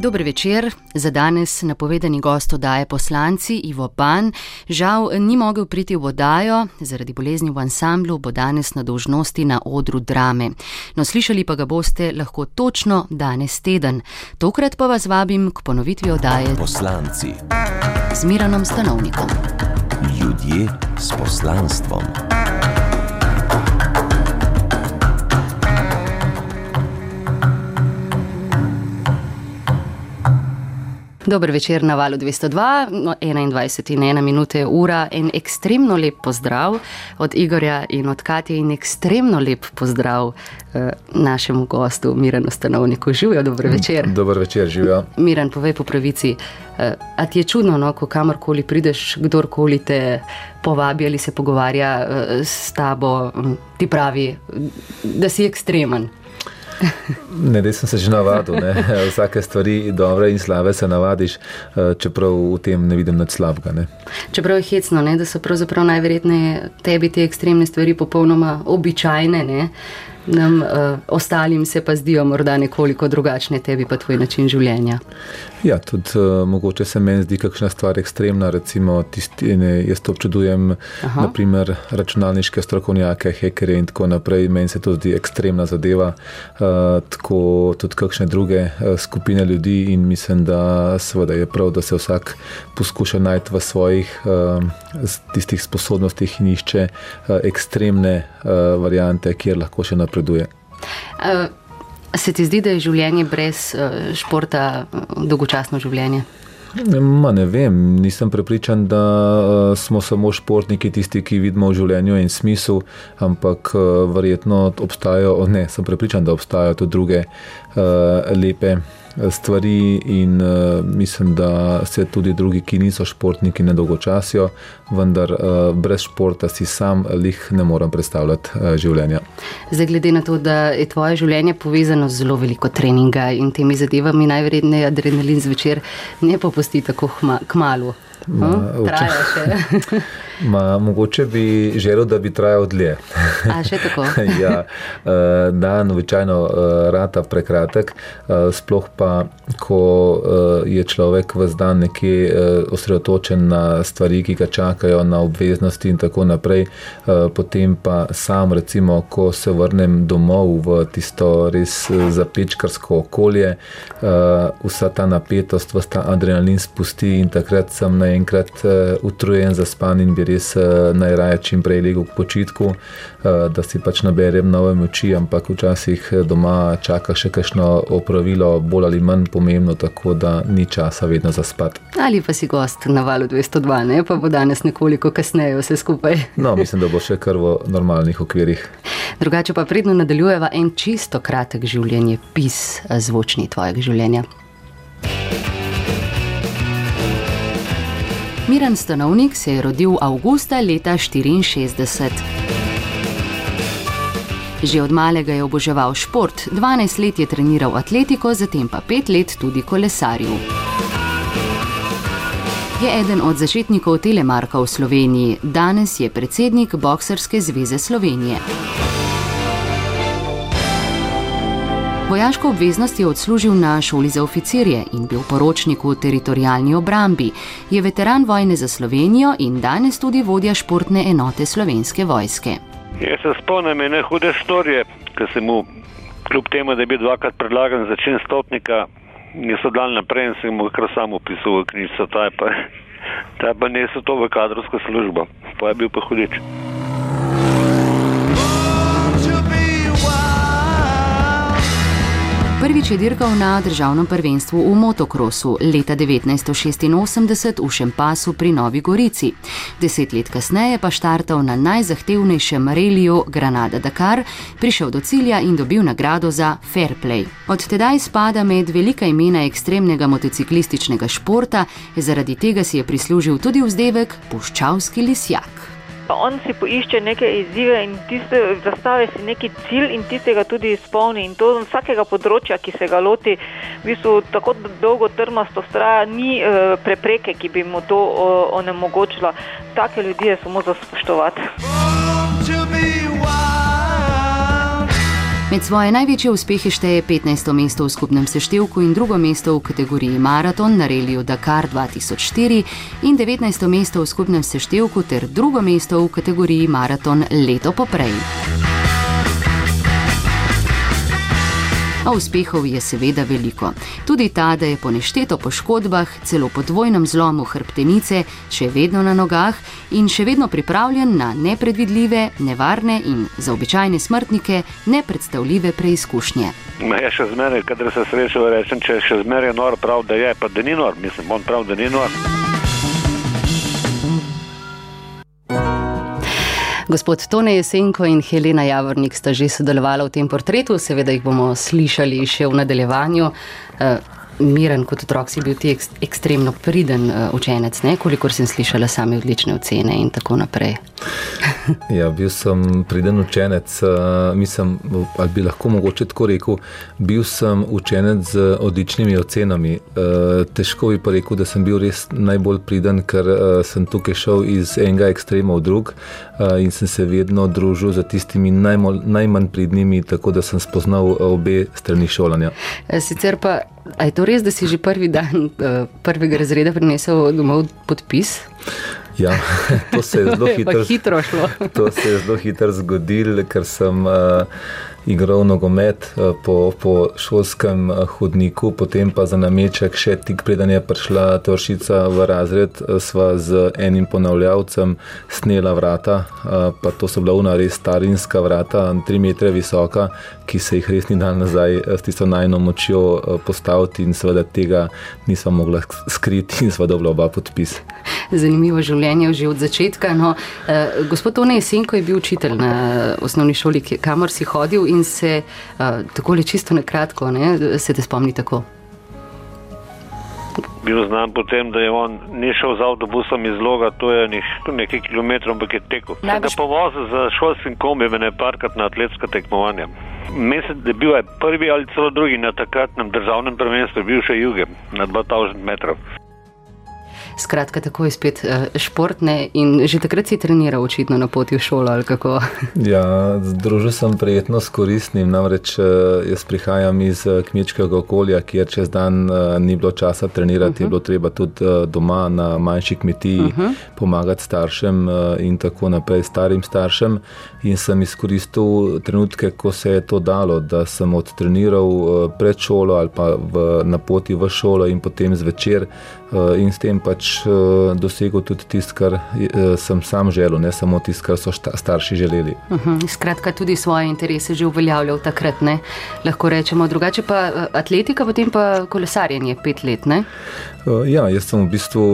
Dober večer. Za danes napovedani gost odaje poslanci Ivo Ban. Žal ni mogel priti v odajo, zaradi bolezni v ansamblu bo danes na dožnosti na odru drame. No, slišali pa ga boste lahko točno danes teden. Tokrat pa vas vabim k ponovitvi odaje Poslanci, z Miranom Stanovnikom. ljudje s poslanstvom. Dober večer na valu 202, no, 21 in 1 minuta je ura. En ekstremno lep pozdrav od Igorja in od Katja, in ekstremno lep pozdrav eh, našemu gostu, Miranu Stanovniku. Živijo, dober večer. Dober večer, živijo. Miran, povej po pravici, eh, a ti je čudno, no, ko kamorkoli prideš, kdorkoli te povabi ali se pogovarja eh, s tabo, hm, ti pravi, da si ekstremen. Ne, res sem se že navadil. Ne. Vsake stvari, dobre in slabe, se navadiš, eh, čeprav v tem ne vidim nič slabega. Ne. Čeprav je hecno, ne, da so pravzaprav najverjetneje tebi te ekstremne stvari popolnoma običajne, ne, nam uh, ostalim se pa zdijo morda nekoliko drugačne, tebi pa tvoj način življenja. Ja, tudi uh, mogoče se meni zdi kakšna stvar ekstremna. Recimo, tisti, ne, jaz to občudujem, Aha. naprimer računalniške strokovnjake, hekerje in tako naprej. Meni se to zdi ekstremna zadeva. Uh, tako tudi kakšne druge uh, skupine ljudi in mislim, da seveda je prav, da se vsak poskuša najti v svojih uh, tistih sposobnostih in išče uh, ekstremne uh, variante, kjer lahko še napreduje. Uh, se ti zdi, da je življenje brez uh, športa uh, dolgočasno življenje? Ma ne vem, nisem prepričan, da uh, smo samo športniki tisti, ki vidimo v življenju en smisel, ampak verjetno obstajajo, ne, sem prepričan, da obstajajo tudi druge lepe eh, stvari in uh, mislim, da se tudi drugi, ki niso športniki, ne dolgočasijo, vendar uh, brez športa si sam lih ne morem predstavljati uh, življenja. Zdaj, glede na to, da je tvoje življenje povezano z zelo veliko treninga in temi zadevami, najverjetneje adrenalin zvečer ne popusti tako kmalu. Ma, Hm? Traja še. Ma, mogoče bi želel, da bi trajal dlje. A še tako. ja, eh, dan običajno eh, rata prekratek, eh, sploh pa, ko je človek v dan nekje osredotočen na stvari, ki ga čakajo, na obveznosti in tako naprej, potem pa sam, recimo, ko se vrnem domov v tisto res zapečkarsko okolje, vsa ta napetost, vsa ta adrenalin spusti in takrat sem naenkrat utrujen, zaspan in bi res eh, najraje čim prej legel k počitku, eh, da si pač naberem nove moči, ampak včasih eh, doma čaka še kakšno opravilo, bolj ali manj pomembno, tako da ni časa vedno zaspati. Ali pa si gost na valu 202, ne? pa bo danes nekoliko kasneje vse skupaj. No, mislim, da bo še kar v normalnih okvirih. Drugače pa predno nadaljujeva en čisto kratek življenje, pis zvočni tvojega življenja. Miran Stanovnik se je rodil avgusta leta 64. Že od malega je oboževal šport, 12 let je treniral atletiko, zatem pa 5 let tudi kolesaril. Je eden od začetnikov telemarka v Sloveniji, danes je predsednik Boksarske zveze Slovenije. Vojaško obveznost je odslužil na šoli za oficirje in bil poročnik v teritorijalni obrambi. Je veteran vojne za Slovenijo in danes tudi vodja športne enote slovenske vojske. Jaz se spomnim ene hude storije, ki sem mu, kljub temu, da je bil dvakrat predlagan za čin stotnika, niso dal naprej in sem mu kar sam upisal v knjižico, ta je pa, ta je pa nesel to v kadrovsko službo, pa je bil pa hudič. Prvič je dirkal na državnem prvenstvu v motokrosu leta 1986 v Šempasu pri Novi Gorici. Deset let kasneje pa štartal na najzahtevnejšem reliju Granada Dakar, prišel do cilja in dobil nagrado za Fair Play. Od tedaj spada med velika imena ekstremnega motociklističnega športa, zaradi tega si je prislužil tudi vzdevek Puščavski lisjak. On si poišče neke izzive in tiste, zastavi si neki cilj in tistega tudi izpolni. In to z vsakega področja, ki se ga loti, v bistvu tako dolgo trmasto straja, ni e, prepreke, ki bi mu to o, onemogočila. Take ljudi je samo za spoštovati. Med svoje največje uspehe šteje 15. mesto v skupnem seštevku in drugo mesto v kategoriji Maraton na reliju Dakar 2004 in 19. mesto v skupnem seštevku ter drugo mesto v kategoriji Maraton leto poprej. A uspehov je seveda veliko. Tudi ta, da je po nešteto poškodbah, celo po dvojnem zlomu hrbtenice, še vedno na nogah in še vedno pripravljen na nepredvidljive, nevarne in za običajne smrtnike nepredstavljive preizkušnje. Ja, še zmeraj, kadar se srečo rečem, če še zmeraj je nor, prav da je, pa da ni nor, mislim, on prav da ni nor. Gospod Tone Jesenko in Helena Javornik sta že sodelovala v tem portretu, seveda jih bomo slišali še v nadaljevanju. Miren kot otrok si bil ti ek, ekstremno priden uh, učenec, ne? kolikor sem slišala same odlične ocene in tako naprej. ja, bil sem priden učenec, uh, mislim, ali bi lahko mogoče tako rekel, bil sem učenec z odličnimi ocenami. Uh, težko bi pa rekel, da sem bil res najbolj priden, ker uh, sem tukaj šel iz enega ekstrema v drug uh, in sem se vedno družil z tistimi najmol, najmanj pridnimi, tako da sem spoznal obe strani šolanja. Sicer pa A je to res, da si že prvi dan uh, prvega razreda prinesel domov podpis? Ja, to se je zelo hitro, hitro šlo. to se je zelo hitro zgodilo, ker sem. Uh, igral nogomet eh, po, po šolskem eh, hodniku, potem pa za nameček, še tik preden je prišla toršica v razred, eh, sva z enim ponavljavcem snela vrata, pa to so bila una res starinska vrata, tri metre visoka, ki se jih res ni dal nazaj s tisto najno močjo postaviti in seveda tega nisva mogla skriti in sva dobila oba podpis. Zanimivo življenje že od začetka. No, eh, gospod Tone Jesenko je bil učitelj na osnovni šoli, kamor si hodil in se uh, tako le čisto na kratko, ne, se te spomni tako. Bil znam potem, da je on ni šel z avtobusom iz Loga, to je nek, nekaj kilometrov, ampak je tekel. Najbolj... Da povozil za šolskim kombijem ne parkrat na atletska tekmovanja. Mislim, da je bil je prvi ali celo drugi na takratnem državnem prvenstvu, bil še juge na 2000 metrov. Skratka, tako je spet uh, športne in že takrat si treniral, očitno na poti v šolo ali kako. ja, združil sem prijetno s koristnim, namreč uh, jaz prihajam iz uh, kmečkega okolja, kjer čez dan ni bilo časa trenirati, uh -huh. je mhm. bilo treba tudi doma na manjši kmetiji uh mhm. -huh. pomagati staršem in tako naprej, starim staršem. In sem izkoristil trenutke, ko se je to dalo, da sem odtreniral pred šolo ali pa v, na poti v šolo in potem zvečer. Uh, in s tem pač uh, dosegel tudi tisto, kar uh, sem sam želel, ne samo tisto, kar so šta, starši želeli. Uh mhm, -huh. Skratka, tudi svoje interese že uveljavljal takrat, ne? lahko rečemo. Drugače pa atletika, potem pa kolesarjenje pet let. Ne? Uh, ja, jaz sem v bistvu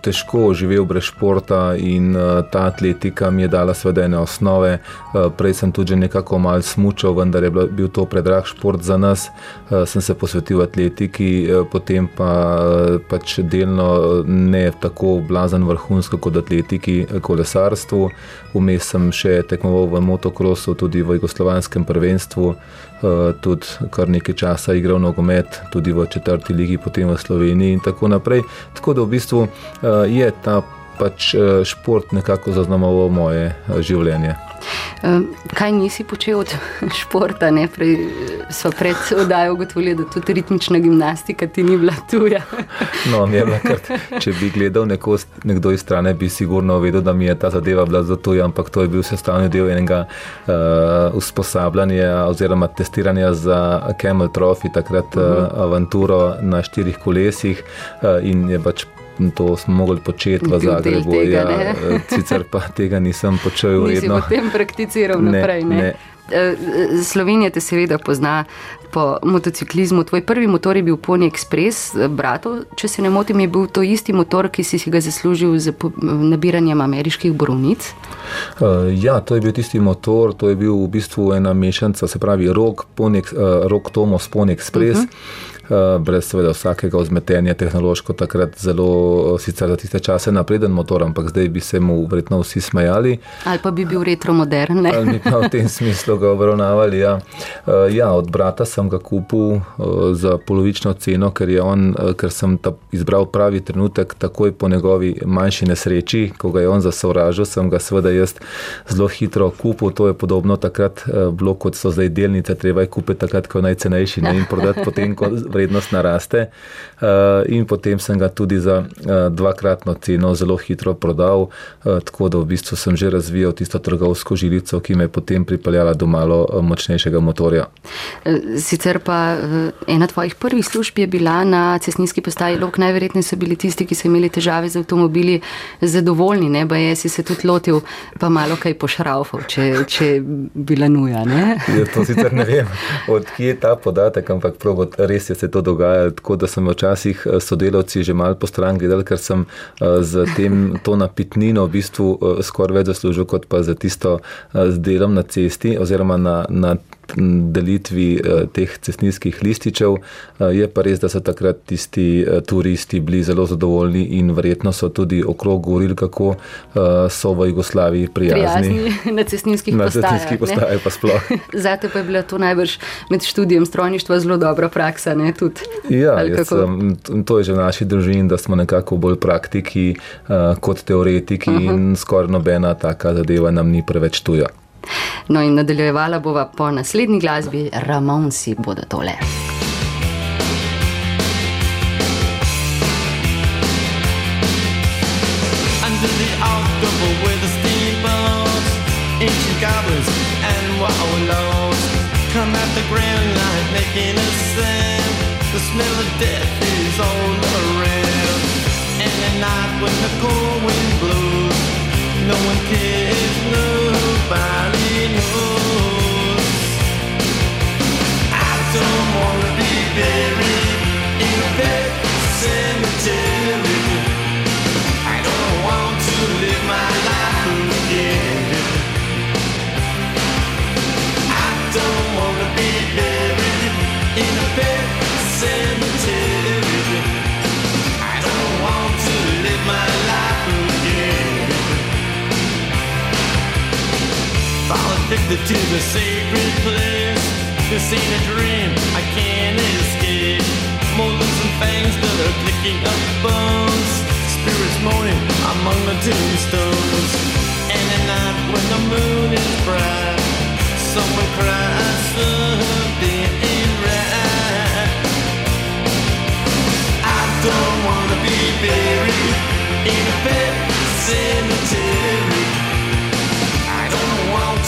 težko živel brez športa in uh, ta atletika mi je dala seveda ene osnove. Uh, prej sem tudi nekako mal smučal, vendar je bil to predrag šport za nas. Sem se posvetil atletiki, potem pa pač delno ne tako blazen vrhunsko kot atletiki, kolesarstvu. Vmes sem še tekmoval v motokrosu, tudi v jugoslovanskem prvenstvu, eh, tudi kar nekaj časa igral nogomet, tudi v četrti ligi, potem v Sloveniji in tako naprej. Tako da v bistvu eh, je ta pač eh, šport nekako zaznamoval moje življenje. Kaj nisi počel od športa? Ne? Prej smo pred oddajo ugotovili, da tudi ritmična gimnastika ti ni bila tuja. No, bila krat, če bi gledal neko, nekdo iz strane, bi sigurno vedel, da mi je ta zadeva bila za tuja, ampak to je bil sestavni del enega uh, usposabljanja oziroma testiranja za Camel Trophy, takrat uh -huh. uh, avanturo na štirih kolesih uh, in je pač To smo mogli početi v Zagrebu. Tega, ja, sicer pa tega nisem počel vedno. Nisem potem prakticiral ne, naprej. Ne? Ne. Eh, Slovenija te seveda pozna po motociklizmu. Tvoj prvi motor je bil Pony Express, eh, brato, če se ne motim, je bil to isti motor, ki si ga zaslužil z nabiranjem ameriških borovnic. Ja, to je bil tisti motor, to je bil v bistvu ena mešanica, se pravi Rock, Pony, uh, Rock Tomos, Pony Express. Uh -huh. Brez seveda vsakega ozmetenja, tehnološko takrat zelo, sicer za tiste čase napreden motor, ampak zdaj bi se mu verjetno vsi smejali. Ali pa bi bil retromodern. Ali bi pa v tem smislu ga obravnavali. Ja. ja, od brata sem ga kupil za polovično ceno, ker, on, ker sem izbral pravi trenutek, takoj po njegovi manjši nesreči, ko ga je on zasovražil, sem ga seveda jaz zelo hitro kupil. To je podobno takrat bilo, kot so zdaj delnice, treba je kupiti takrat, ko je najcenejši ne, in prodati potem, ko vrednost naraste. In potem sem ga tudi za dvakratno ceno zelo hitro prodal, tako da v bistvu sem že razvijal tisto trgovsko žilico, ki me je potem pripeljala do malo močnejšega motorja. Sicer pa ena tvojih prvih služb je bila na cestninski postaji Lok. Najverjetneje so bili tisti, ki so imeli težave z avtomobili, zadovoljni, ne? pa je si se tudi lotil, pa malo kaj pošraufal, če, če bila nuja. Ja, to sicer ne vem, odkje je ta podatek, ampak prav, res je se to dogajalo. Tako da sem včasih sodelavci že malo po stran gledali, ker sem z tem, to napitnino v bistvu skoraj več zaslužil, kot pa za tisto z delom na cesti oziroma na, na delitvi teh cestninskih lističev. Je pa res, da so takrat tisti turisti bili zelo zadovoljni in verjetno so tudi okrog govorili, kako so v Jugoslaviji prijazni. prijazni na cestninskih na postajah. cestninskih postajah pa sploh. Zate pa je bila to najbrž med študijem strojništva zelo dobra praksa. Ne, tudi, ja, sem, to je že v naši družini, da smo nekako bolj praktiki kot teoretiki uh -huh. in skoraj nobena taka zadeva nam ni preveč tuja. No, in nadaljevala bova po naslednji glasbi, Ramonsi bodo tole. Under the October with the steamboats, ancient goblins and wallows come at the grand line making a sound. The smell of death is all around. And at night when the cold wind blows, no one cares, nobody knows. I don't wanna be buried in a pet cemetery. Addicted to the sacred place. This ain't a dream, I can't escape. Molars and fangs that are picking up bones. Spirits moaning among the tombstones. And at night when the moon is bright, someone cries something ain't right. I don't wanna be buried in a pet cemetery.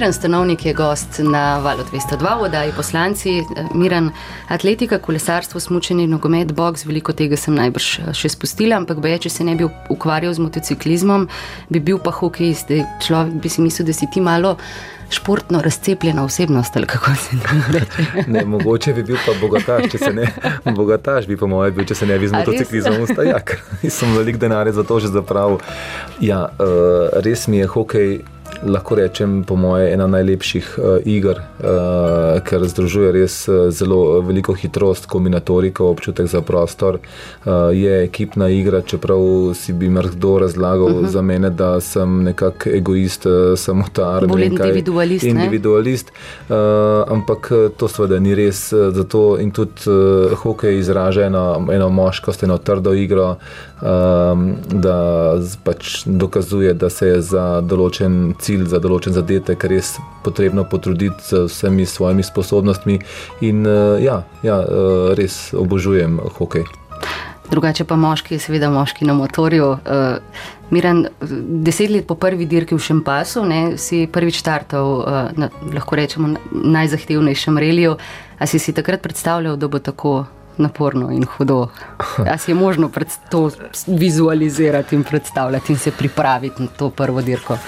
Miren Stanovnik je gost na valu 202, vodaji poslanci. Miren, atletika, kolesarstvo, smučenje, nogomet, boks, veliko tega sem najbrž eh, še spustila, ampak beje, če se ne bi ukvarjal z motociklizmom, bi bil pa hokejist. Človek bi si mislil, da si ti malo športno razcepljena osebnost ali kako se ne reče. Ne, mogoče bi bil pa bogataš, če se ne, bogataš bi po mojem bil, če se ne bi z motociklizmom ustajak. Sem velik denar za to že zapravil. Ja, uh, res mi je hokej. Lahko rečem, po mojem, ena najlepših uh, iger, uh, ker združuje res uh, zelo veliko hitrost, kombinatoriko, občutek za prostor. Uh, je ekipna igra, čeprav si bi marsikdo razlagal uh -huh. za mene, da sem nekako egoist, uh, samotar. Bolj ne vem kaj. individualist? Individualist, uh, ampak eh, to seveda ni res. eh, Zato in tudi uh, hokej izraža eno, eno moškost, eno trdo igro, um, da pač dokazuje, da se je za določen cilj, za določen zadetek res potrebno potruditi z vsemi svojimi sposobnostmi. In uh, ja, ja uh, res obožujem hokej. Drugače pa moški, seveda moški na motorju. Uh, Miran, deset let po prvi dirki v Šempasu, ne, si prvič startal, uh, lahko rečemo, na najzahtevnejšem reliju. A si si takrat predstavljal, da bo tako naporno in hudo? A si je možno to vizualizirati in predstavljati in se pripraviti na to prvo dirko?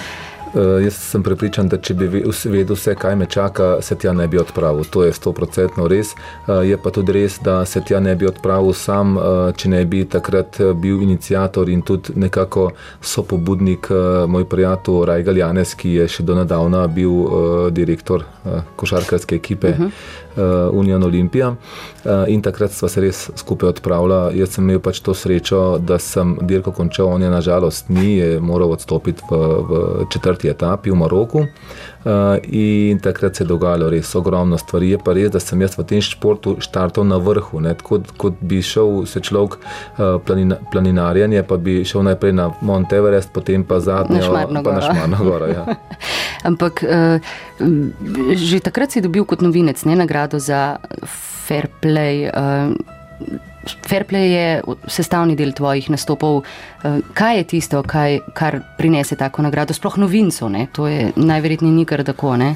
Uh, jaz sem prepričan, da če bi vedel vse, kaj me čaka, se tja ne bi odpravil. To je stoprocentno res. Uh, je pa tudi res, da se tja ne bi odpravil sam, uh, če ne bi takrat bil inicijator in tudi nekako sopobudnik moj prijatelj Rajgal Janes, ki je še do nedavna bil direktor košarkarske ekipe. Uh -huh. Uh, Union Olimpija uh, in takrat sva se res skupaj odpravila. Jaz sem imel pač to srečo, da sem dirko končal, on je nažalost ni, je moral odstopiti v, v četrti etapi v Maroku. Uh, in takrat se je dogajalo res ogromno stvari. Je pa res, da sem jaz v tem športu štartal na vrhu. Ne? Tako kot bi šel se človek uh, planina, planinarjanje, pa bi šel najprej na Mont Everest, potem pa zadnjo, Na Šmarno pa na goro. Šmarno goro. Ja. Ampak uh, že takrat si dobil kot novinec ne nagrado za fair play. Fair play je sestavni del tvojih nastopov. Eh, Kaj je tisto, kaj, kar prinese tako nagrado? Sploh novincev, ne? to je najverjetneje ni kar tako. Ne?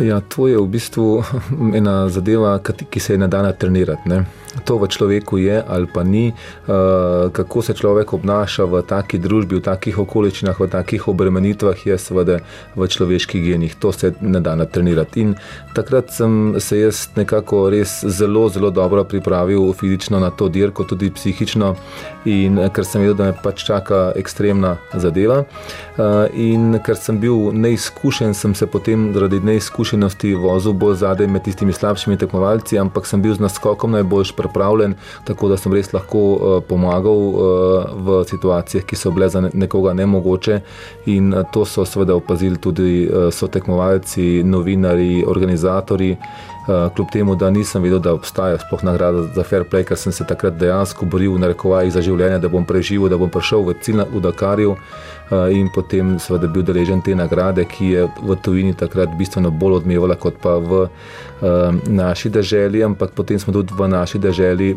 Ja, to je v bistvu ena zadeva, ki se je ne da natrenirati. Ne. To v človeku je ali pa ni, uh, kako se človek obnaša v taki družbi, v takih okoliščinah, v takih obremenitvah, je seveda v človeških genih. To se ne da natrenirati. In takrat sem se jaz nekako res zelo, zelo dobro pripravil fizično na to dirko, tudi psihično, in eh, ker sem vedel, da me pač čaka ekstremna zadeva. Uh, in ker sem bil neizkušen, sem se potem zaradi neizkušenosti vozil bolj zadaj med tistimi slabšimi tekmovalci, ampak sem bil z naskokom najboljš pripravljen, tako da sem res lahko uh, pomagal uh, v situacijah, ki so bile za ne- nekoga nemogoče. In uh, to so seveda opazili tudi sotekmovalci, novinari, organizatori. Kljub temu, da nisem vedel, da obstaja sploh nagrada za fair play, ker sem se takrat dejansko boril v narekovajih za življenje, da bom preživel, da bom prišel v cilj v Dakarju in potem seveda bil deležen te nagrade, ki je v tujini takrat bistveno bolj odmevala kot pa v uh, naši državi, ampak potem smo tudi v naši državi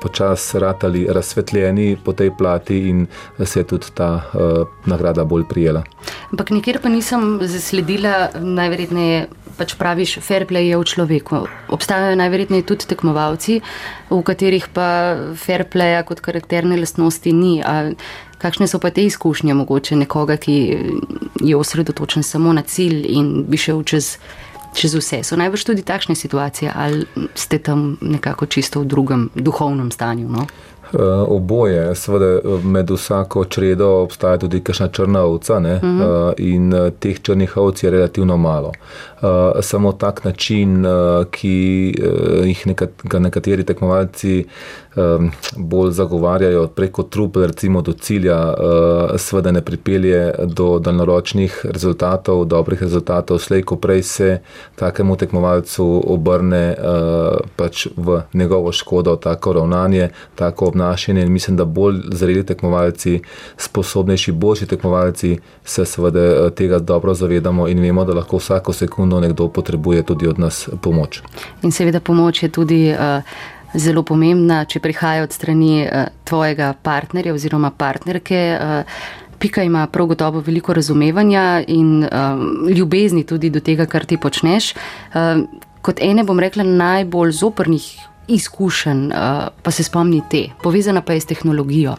počasi ratali razsvetljeni po tej plati in se je tudi ta uh, nagrada bolj prijela. Ampak nikjer pa nisem zasledila, najverjetneje pač praviš, fair play je v človeku. Obstajajo najverjetneje tudi tekmovalci, v katerih pa fair playa kot karakterne lastnosti ni. A kakšne so pa te izkušnje mogoče nekoga, ki je osredotočen samo na cilj in bi šel čez. Čez vse so najbrž tudi takšne situacije, ali ste tam nekako čisto v drugem duhovnem stanju. No? Uh, oboje, seveda med vsako čredo obstaja tudi kakšna črna ovca, uh -huh. uh, in uh, teh črnih ovc je relativno malo. Samo tak način, ki jih nekat, nekateri tekmovalci um, bolj zagovarjajo preko trupel, recimo do cilja, uh, seveda ne pripelje do daljnoročnih rezultatov, dobrih rezultatov, slej ko prej se takemu tekmovalcu obrne uh, pač v njegovo škodo tako ravnanje, tako obnašanje in mislim, da bolj zreli tekmovalci, sposobnejši, boljši tekmovalci se seveda eh, tega dobro zavedamo in vemo, da lahko vsako sekundo nekdo potrebuje tudi od nas pomoč. In seveda pomoč je tudi uh, zelo pomembna, če prihaja od strani uh, tvojega partnerja oziroma partnerke. Uh, Pika ima prav gotovo veliko razumevanja in um, ljubezni tudi do tega, kar ti počneš. Um, kot ene, bom rekla, najbolj zoprnih izkušenj, uh, pa se spomni te, povezana pa je s tehnologijo.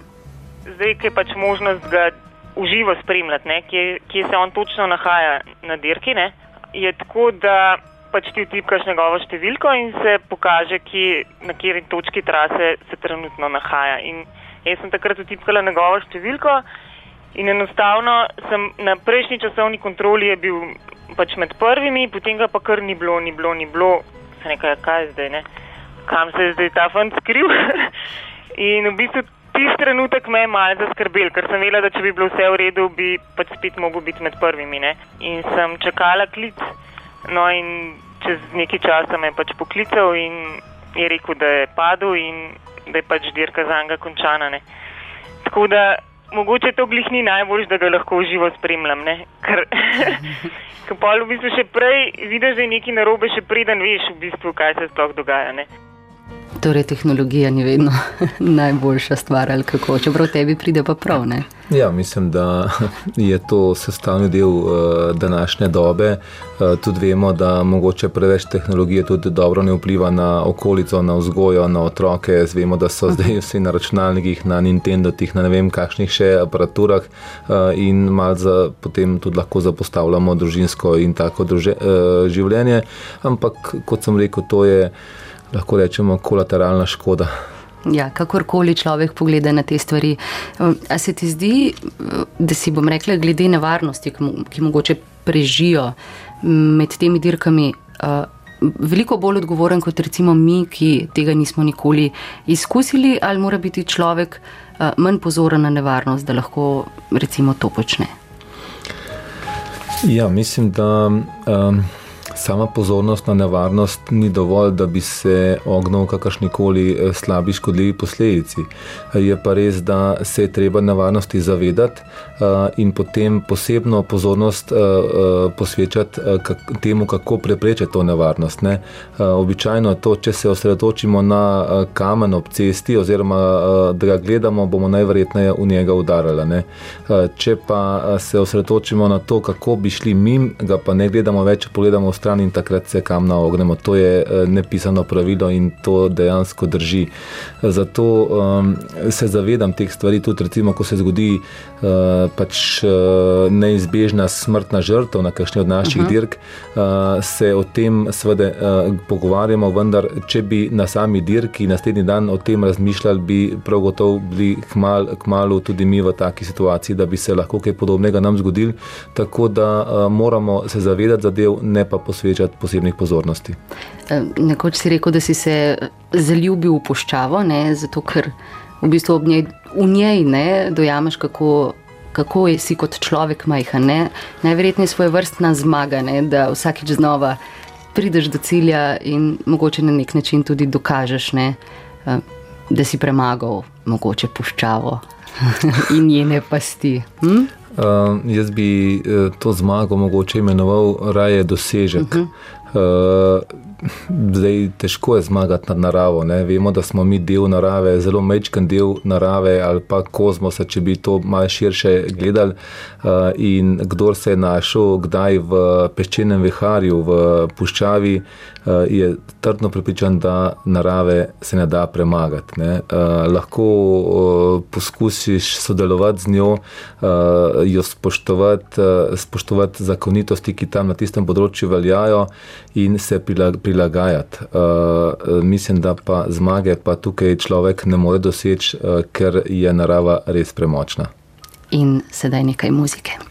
Zdaj, je pač možnost ga uživo spremljati, ne, kje, kje se on točno nahaja na dirki, ne, je tako, da pač ti vtipkaš njegovo številko in se pokaže, kje, na kateri točki trase se trenutno nahaja. In jaz sem takrat vtipkala njegovo številko in enostavno sem na prejšnji časovni kontroli je bil pač med prvimi, potem ga pa kar ni bilo, ni bilo, ni bilo. Sem rekla, "Ja, kaj zdaj, ne? Kam se je zdaj ta fant skril? in v bistvu tisti trenutek me je malo zaskrbel, ker sem vedela, da če bi bilo vse v redu, bi pač spet mogel biti med prvimi, ne? In sem čakala klic. No in čez nekaj časa me je pač poklical in je rekel, da je padel in da je pač dirka za njega končana. Ne. Tako da mogoče to glih ni najbolj, da ga lahko živo spremljam, ne. ker pol v bistvu še prej vidiš, da je nekaj narobe, še preden veš v bistvu, kaj se sploh dogaja. Ne. Torej, tehnologija ni vedno najboljša stvar, ali kako, čeprav tebi pride pa prav. Ne? Ja, mislim, da je to sestavni del uh, današnje dobe. Uh, tudi vemo, da mogoče preveč tehnologije tudi dobro ne vpliva na okolico, na vzgojo, na otroke. Zvemo, da so zdaj vsi na računalnikih, na Nintendo, na ne vem kakšnih še aparaturah uh, in malce potem tudi lahko zapostavljamo družinsko in tako druže, uh, življenje. Ampak, kot sem rekel, to je lahko rečemo kolateralna škoda. Ja, kakorkoli človek pogleda na te stvari. A se ti zdi, da si bom rekla, glede nevarnosti, ki mogoče prežijo med temi dirkami, veliko bolj odgovoren kot recimo mi, ki tega nismo nikoli izkusili, ali mora biti človek manj pozoren na nevarnost, da lahko recimo to počne? Ja, mislim, da. Um, sama pozornost na nevarnost ni dovolj, da bi se ognil kakršni koli eh, slabi, škodljivi posledici. Je pa res, da se je treba nevarnosti zavedati eh, in potem posebno pozornost eh, posvečati temu, kako preprečiti to nevarnost. Ne? Običajno to, če se osredotočimo na kamen ob cesti, oziroma da ga gledamo, bomo najverjetneje v njega udarili. Ne? Če pa se osredotočimo na to, kako bi šli mim, ga pa ne gledamo več, pogledamo v stran stran in takrat se kam naognemo. To je eh, nepisano pravilo in to dejansko drži. Zato um, se zavedam teh stvari, tudi recimo, ko se zgodi pač, uh, neizbežna smrtna žrtev na kakšni od naših uh -huh. dirk, uh, se o tem seveda uh, pogovarjamo, vendar če bi na sami dirki naslednji dan o tem razmišljali, bi prav gotovo bili kmal, kmalo tudi mi v taki situaciji, da bi se lahko kaj podobnega nam zgodil. Tako da moramo se zavedati zadev, ne pa posvečati posebnih pozornosti. Nekoč si rekel, da si se zaljubil v puščavo, ne, zato ker v bistvu ob njej, v njej ne, dojameš, kako, kako si kot človek majhen. Ne. Najverjetneje je svoje vrstna zmaga, ne, da vsakič znova prideš do cilja in mogoče na nek način tudi dokažeš, ne, e, da si premagal mogoče puščavo in njene pasti. Hm? Uh, jaz bi uh, to zmago mogoče imenoval raje dosežek. Uh -huh. Uh, zdaj, težko je zmagati nad naravo. Ne? Vemo, da smo mi del narave, zelo mečken del narave ali pa kozmosa, če bi to malo širše gledali. Uh, in kdo se je našel kdaj v peščenem viharju, v puščavi, uh, je trdno pripričan, da narave se ne da premagati. Ne. Uh, lahko uh, poskusiš sodelovati z njo, uh, jo spoštovati, uh, spoštovati zakonitosti, ki tam na tistem področju veljajo, in se prilagajati. Uh, mislim, da pa zmage pa tukaj človek ne more doseči, uh, ker je narava res premočna. In sedaj nekaj muzike.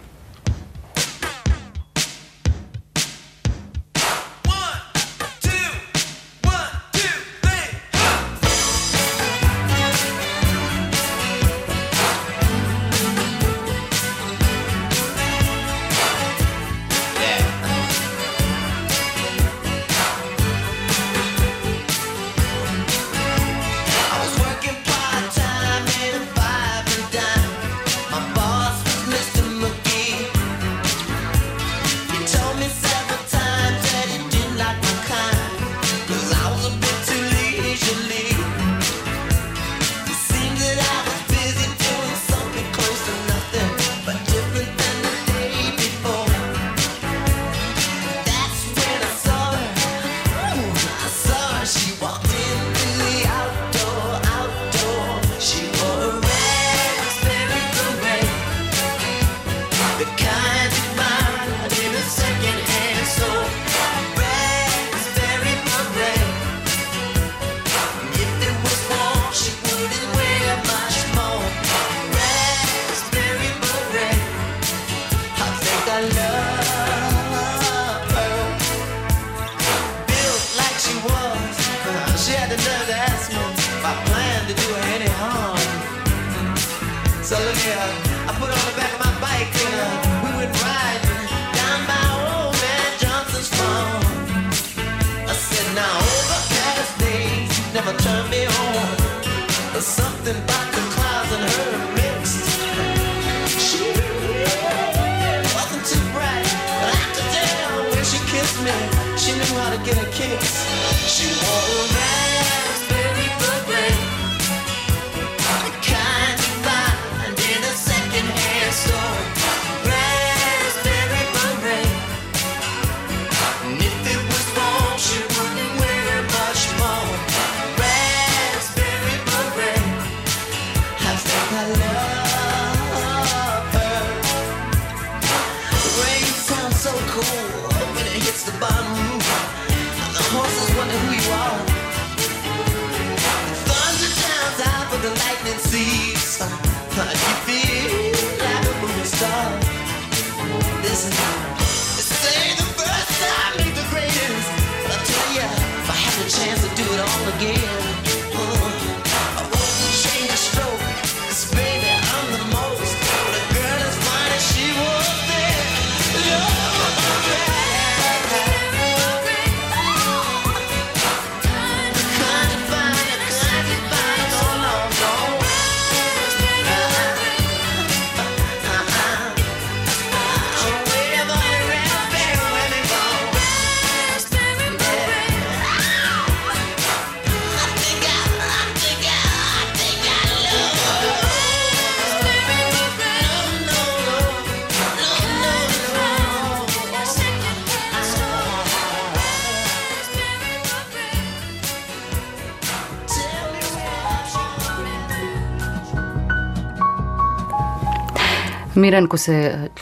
Miren, ko se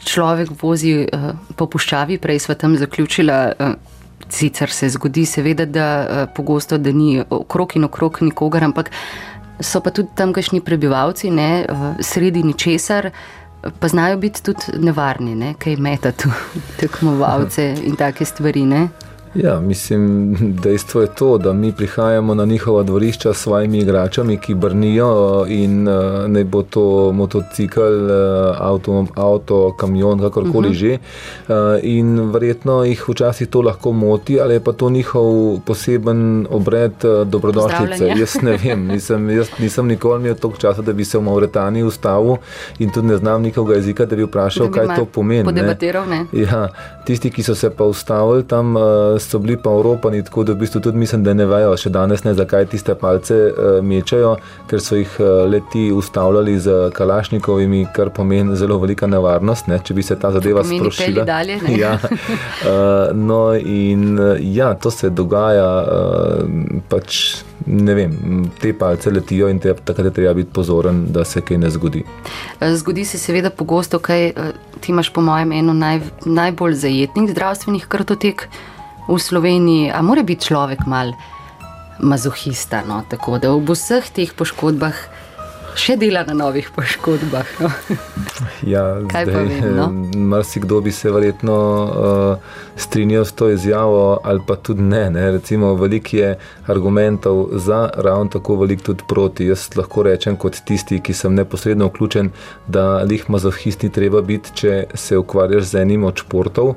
človek vozi eh, po puščavi, prej sva tam zaključila. eh, Sicer se zgodi, seveda, da eh, pogosto, da ni okrog in okrog nikogar, ampak so pa tudi tamkajšnji prebivalci, ne, eh, sredi ničesar, pa znajo biti tudi nevarni, ne, kaj metati v tekmovalce in take stvari. Ne. Ja, mislim, dejstvo je to, da mi prihajamo na njihova dvorišča s svojimi igračami, ki brnijo in uh, ne bo to motocikl, uh, avto, avto, kamion, kakorkoli uh -huh. že. Uh, in verjetno jih včasih to lahko moti, ali je pa to njihov poseben obred uh, dobrodošlice. Jaz ne vem, nisem, jaz nisem nikoli imel toliko časa, da bi se v Mauretaniji ustavil in tudi ne znam njihovega jezika, da bi vprašal, Da bi kaj to pomeni. ne. ne? Ja, tisti, ki so se pa ustavili tam, uh, so bili pa Evropani, tako da v bistvu tudi mislim, da ne vejo še danes, ne, zakaj tiste palce uh, mečajo, ker so jih uh, leti ustavljali z kalašnikovimi, kar pomeni zelo velika nevarnost, ne, če bi se ta zadeva sprošila. dalje, ne? ja, uh, no in uh, ja, to se dogaja, uh, pač ne vem, te palce letijo in te, takrat je treba biti pozoren, da se kaj ne zgodi. Eh, Zgodi se seveda pogosto, kaj eh, ti imaš, po mojem, eno naj, najbolj zajetnih zdravstvenih kartotek v Sloveniji. A mora biti človek mal mazohista, no? tako da ob vseh teh poškodbah še dela na novih poškodbah. No? Ja, Kaj pa vem, no? Marsikdo bi se verjetno uh, strinjal s to izjavo, ali pa tudi ne. ne. Recimo, veliko je argumentov za, ravno tako veliko tudi proti. Jaz lahko rečem, kot tisti, ki sem neposredno vključen, da lih mazohist ni treba biti, če se ukvarjaš z enim od športov. Uh,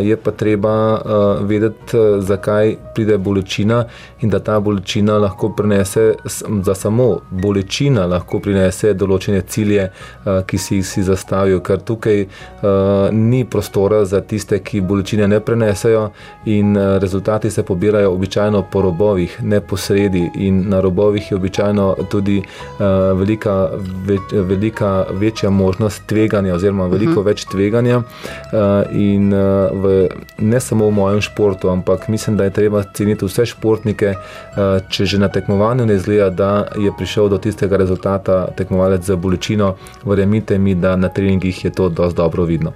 je pa treba uh, vedeti, uh, zakaj pride bolečina in da ta bolečina lahko prinese, s- za samo bolečina lahko prinese določene cilje, uh, ki si jih si zastavil, ker tukaj uh, ni prostora za tiste, ki bolečine ne prenesejo, in uh, rezultati se pobirajo običajno po robovih, ne po sredi. In na robovih je običajno tudi velika, več, velika večja možnost tveganja, oziroma veliko uh -huh. več tveganja. In v, ne samo v mojem športu, ampak mislim, da je treba ceniti vse športnike, če že na tekmovanju ne izgleda, da je prišel do tistega rezultata tekmovalec za bolečino, verjemite mi, da na treningih je to dosti dobro vidno.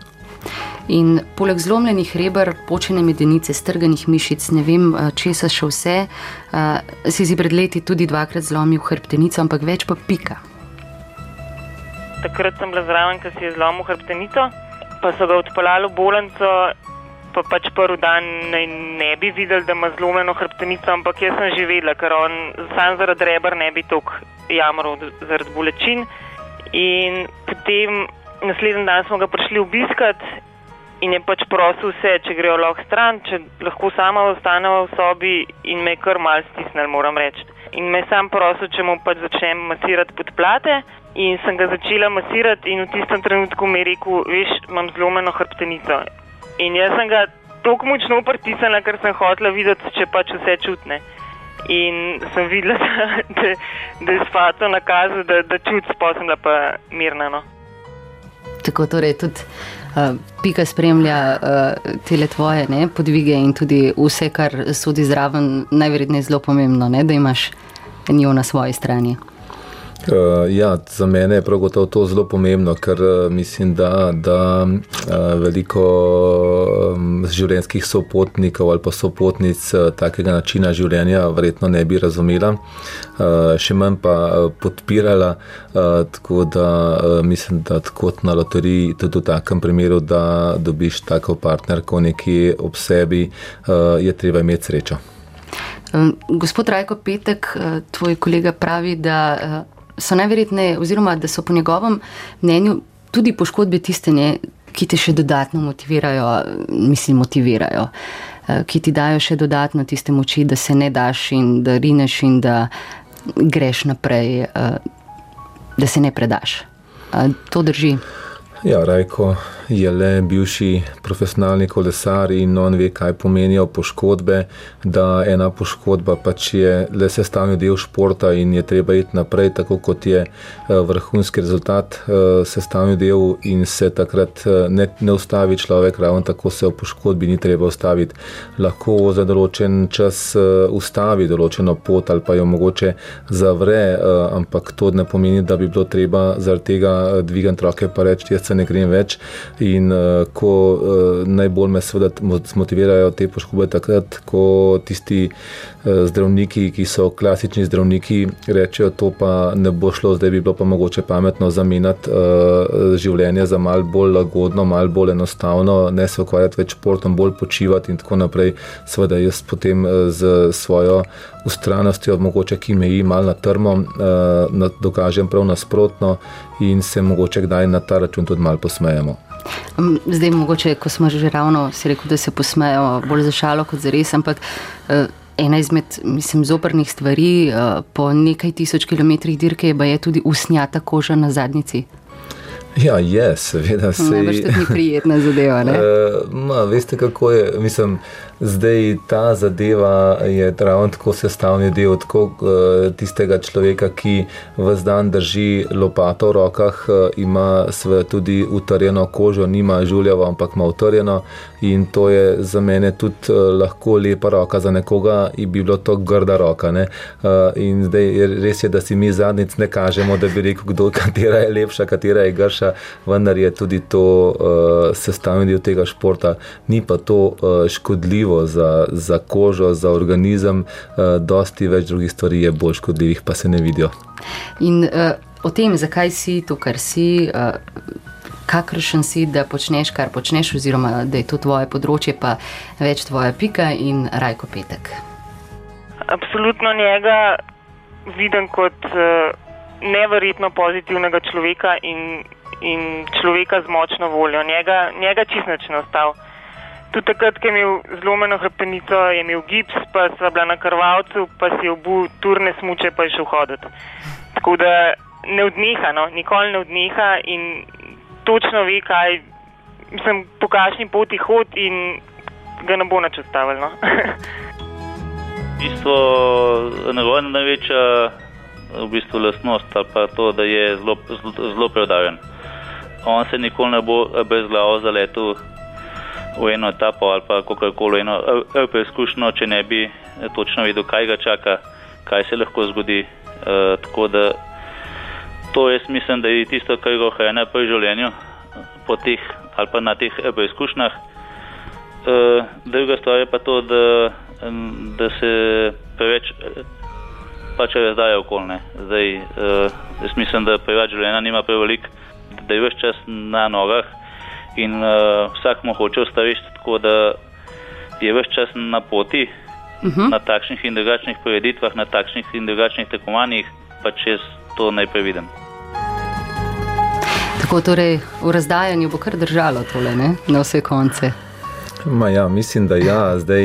In poleg zlomljenih reber, počene medenice, strganih mišic, ne vem, eh, česa še vse, uh, si si pred leti tudi dvakrat zlomil hrbtenico, ampak več pa pika. Takrat sem bila zraven, ker si je zlomil hrbtenico, pa so ga odpeljali v bolnico. Pa pač prvi dan ne, ne bi videl, da ima zlomljeno hrbtenico, ampak jaz sem že vedela, ker on sam zaradi reber ne bi tako jamral zaradi bolečin. In potem naslednji dan smo ga prišli obiskat in je pač prosil vse, če grejo lahko stran, če lahko sama ostaneva v sobi in me je kar mal stisnil, moram reči. In me je sam prosil, če mu pač začnem masirati podplate in sem ga začela masirati in v tistem trenutku mi je rekel, veš, imam zlomeno hrbtenico. In jaz sem ga tako močno pritisnila, ker sem hotela videti, če pač vse čutne. In sem videla, da, da, da je spato nakazal, da, da čut sposobna pa mirna. No. Tako torej tudi uh, Pika spremlja uh, te tvoje ne, podvige in tudi vse, kar sodi zraven, najverjetneje zelo pomembno, ne, da imaš njo na svoji strani. Uh, ja, za mene je prav gotovo to zelo pomembno, ker uh, mislim, da, da uh, veliko um, življenjskih sopotnikov ali pa sopotnic uh, takega načina življenja verjetno ne bi razumela, uh, še manj pa podpirala. Uh, tako da uh, mislim, da kot na loteriji, tudi v takem primeru, da dobiš tako partnerko nekje ob sebi, uh, je treba imeti srečo. Gospod Rajko Petek, tvoj kolega pravi, da so najverjetneje, oziroma da so po njegovem mnenju tudi poškodbe tiste, ne, ki te še dodatno motivirajo, mislim, motivirajo, eh, ki ti dajo še dodatno tiste moči, da se ne daš in da rineš in da greš naprej, eh, da se ne predaš. To drži. Ja, Rajko je le bivši profesionalni kolesar in on ve, kaj pomenijo poškodbe, da ena poškodba pač je le sestavni del športa in je treba iti naprej, tako kot je eh, vrhunski rezultat eh, sestavni del in se takrat eh, ne, ne ustavi človek, ravno tako se v poškodbi ni treba ustaviti. Lahko za določen čas ustavi določeno pot ali pa jo mogoče zavre, ampak to ne pomeni, da bi bilo treba zaradi tega dvigati roke pa reči, jaz se ne grem več. In uh, ko uh, najbolj me seveda motivirajo te poškodbe, takrat, ko tisti uh, zdravniki, ki so klasični zdravniki, rečejo, to pa ne bo šlo, zdaj bi bilo pa mogoče pametno zamenjati uh, življenje za mal bolj lagodno, mal bolj enostavno, ne se ukvarjati več športom, bolj počivati in tako naprej. Seveda jaz potem z svojo ustrajnostjo, mogoče ki meji malo na trmo, uh, dokažem prav nasprotno in se mogoče kdaj na ta račun tudi malo posmejemo. Zdaj, mogoče, ko smo že ravno rekli, da se posmejo bolj za šalo kot za res, ampak eh, ena izmed, mislim, zoprnih stvari eh, po nekaj tisoč kilometrih dirke je tudi usnjata koža na zadnici. Ja, je, seveda se. Ne, veš, to ni prijetna zadeva. Uh, ma, veste, kako je, mislim. Zdaj ta zadeva je ravno tako sestavni del tako, uh, tistega človeka, ki vse dan drži lopato v rokah, uh, ima tudi utrjeno kožo, nima žuljeva, ampak ima utrjeno. In to je za mene tudi uh, lahko lepa roka, za nekoga bi bilo to grda roka. Uh, in zdaj res, je, da si mi zadnjic ne kažemo, da bi rekel, kdo, katera je lepša, katera je grša, vendar je tudi to uh, sestavni del tega športa, ni pa to uh, škodljivo škodljivo za, za kožo, za organizem, uh, dosti več drugih stvari je bolj škodljivih, pa se ne vidijo. In uh, o tem, zakaj si to, kar si. Uh, Kakršen si, da počneš, kar počneš, oziroma da je to tvoje področje, pa več tvoja pika in rajko petek. Absolutno njega vidim kot neverjetno pozitivnega človeka in, in človeka z močno voljo. Njega, njega čist nič ne ostalo. Tudi takrat, ko je imel zlomljeno hrbtenico, je imel gips, pa sva bila na krvavcu, pa si obu turne smuče, pa je šel hoditi. Tako da ne odneha, no? nikoli ne odneha in točno ve, kaj, mislim, po kakšni poti hod in ga ne bo nič ustavil. No? Bistvo, njegova največja v bistvu lastnost ali pa to, da je zelo, zelo predaven. On se nikoli ne bo brez glave zaletel v eno etapo ali pa kako koli eno preizkušnjo, če ne bi točno vedel, kaj ga čaka, kaj se lahko zgodi. E, tako da to jaz mislim, da je tisto, kar ga ohranja pri življenju po teh ali pa na teh preizkušnjah. E, druga stvar je pa to, da, da se preveč pač razdaja okolne. Zdaj, e, jaz mislim, da preveč življenja nima prevelik, da je več čas na nogah in uh, vsak mu hoče ustaviti, tako da je vse čas na poti, uh mhm. -huh. na takšnih in drugačnih prireditvah, na takšnih in drugačnih tekmovanjih, pa če to najprej vidim. Tako torej v razdajanju bo kar držalo tole, ne? na vse konce. Ma ja, mislim, da ja, zdaj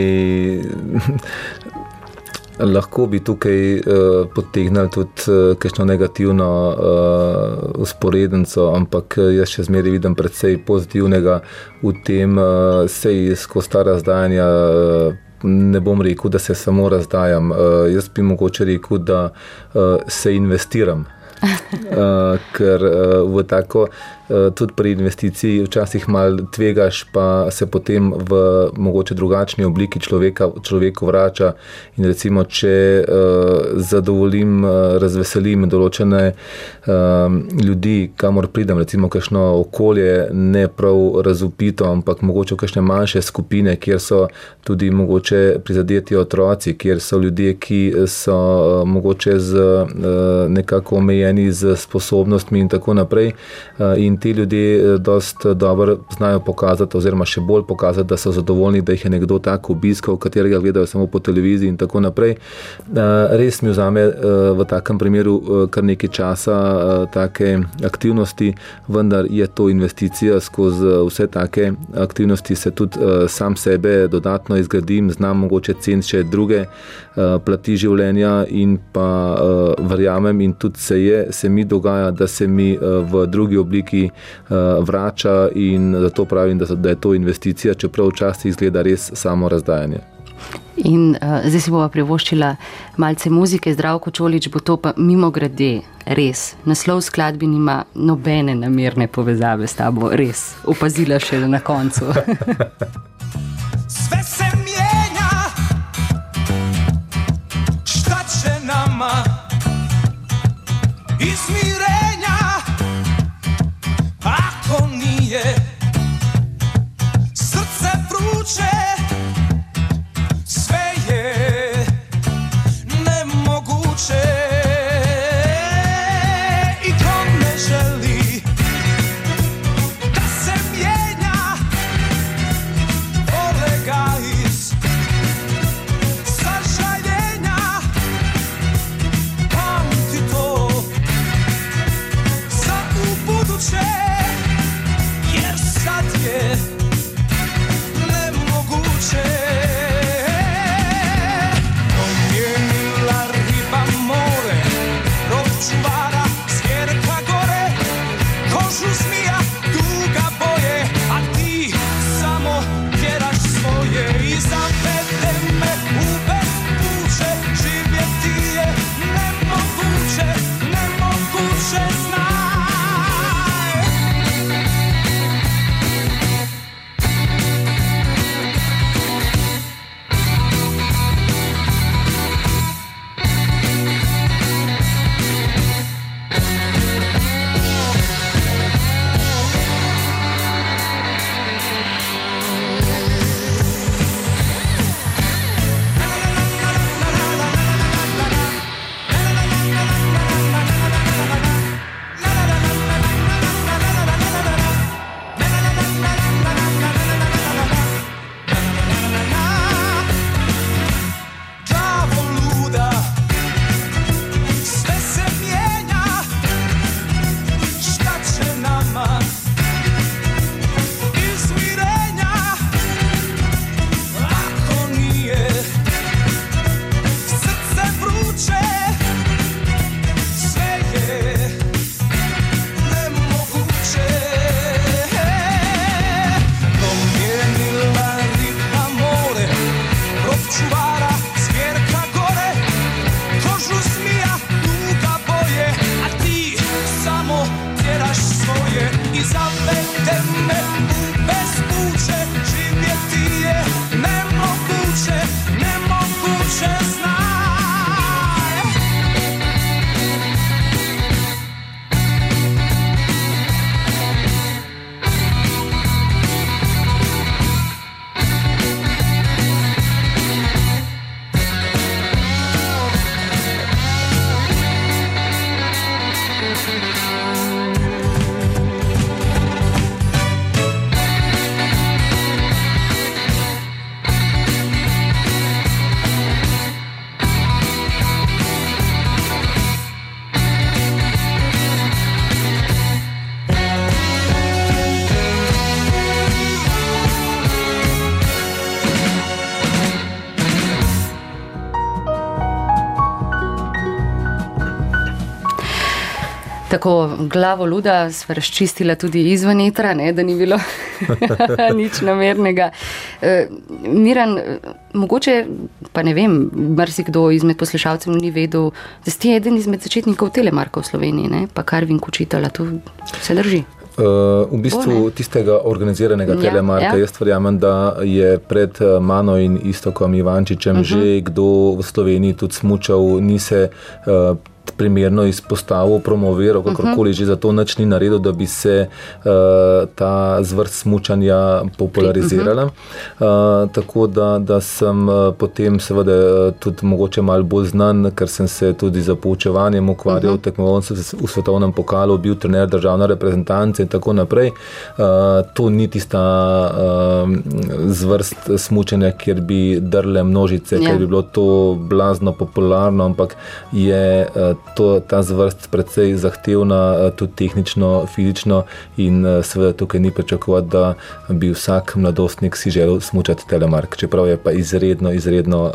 lahko bi tukaj uh, potegnili tudi uh, kakšno negativno uh, usporednico, ampak jaz še zmeraj vidim predvsej pozitivnega v tem, uh, sej skozi ta razdajanja. Uh, Ne bom rekel, da se samo razdajam. Uh, jaz bi mogoče rekel, da uh, se investiram. Uh, ker uh, v tako Eh, tudi pri investiciji včasih malo tvegaš, pa se potem v mogoče drugačni obliki človeka, človeku vrača. In recimo, če uh, zadovoljim, uh, razveselim določene uh, ljudi, kamor pridem, recimo, kakšno okolje, ne prav razupito, ampak mogoče v kakšne manjše skupine, kjer so tudi mogoče prizadeti otroci, kjer so ljudje, ki so uh, mogoče z, uh, nekako omejeni z sposobnostmi in tako naprej. Uh, in ti ljudje eh, dosta dobro znajo pokazati, oziroma še bolj pokazati, da so zadovoljni, da jih je nekdo tako obiskal, katerega gledajo samo po televiziji in tako naprej. Eh, res mi vzame eh, v takem primeru kar nekaj časa take aktivnosti, vendar je to investicija skozi vse take aktivnosti, se tudi sam sebe dodatno izgradim, znam mogoče ceniti še druge plati življenja in pa verjamem in tudi se je, se mi dogaja, da se mi v drugi obliki uh, vrača in zato pravim, da, da je to investicija, čeprav včasih izgleda res samo razdajanje. In uh, zdaj si bova privoščila malce muzike, zdravko čolič, bo to pa mimo grede, res. Naslov skladbi nima nobene namerne povezave s tabo, res. Upazila še na koncu. It's me. Tako glavo luda sva razčistila tudi izven etra, ne, da ni bilo nič namernega. E, Miran, e, mogoče pa ne vem, marsikdo izmed poslušalcev ni vedel, da si eden izmed začetnikov telemarka v Sloveniji, ne, pa kar vin kučitala, to se drži. Uh, v bistvu Bo, ne? tistega organiziranega Ja, telemarka, ja. jaz verjamem, da je pred eh, mano in Istokom Ivančičem uh Mhm. -huh. že kdo v Sloveniji tudi smučal, ni se uh, primerno izpostavil, promoviral, kakorkoli uh -huh. že zato nič ni naredil, da bi se uh, ta zvrst smučanja popularizirala. Uh -huh. uh, tako da, da sem uh, potem seveda eh, tudi mogoče malo bolj znan, ker sem se tudi za poučevanjem ukvarjal, uh -huh. tekmoval sem se v svetovnem pokalu, bil trener državne reprezentance in tako naprej. Uh, to ni tista uh, zvrst smučanja, kjer bi drle množice, ja. ker bi bilo to blazno popularno, ampak je uh, to, ta zvrst precej zahtevna, uh, tudi tehnično, fizično in uh, seveda tukaj ni pričakovati, da bi vsak mladostnik si želel smučati telemark, čeprav je pa izredno, izredno uh,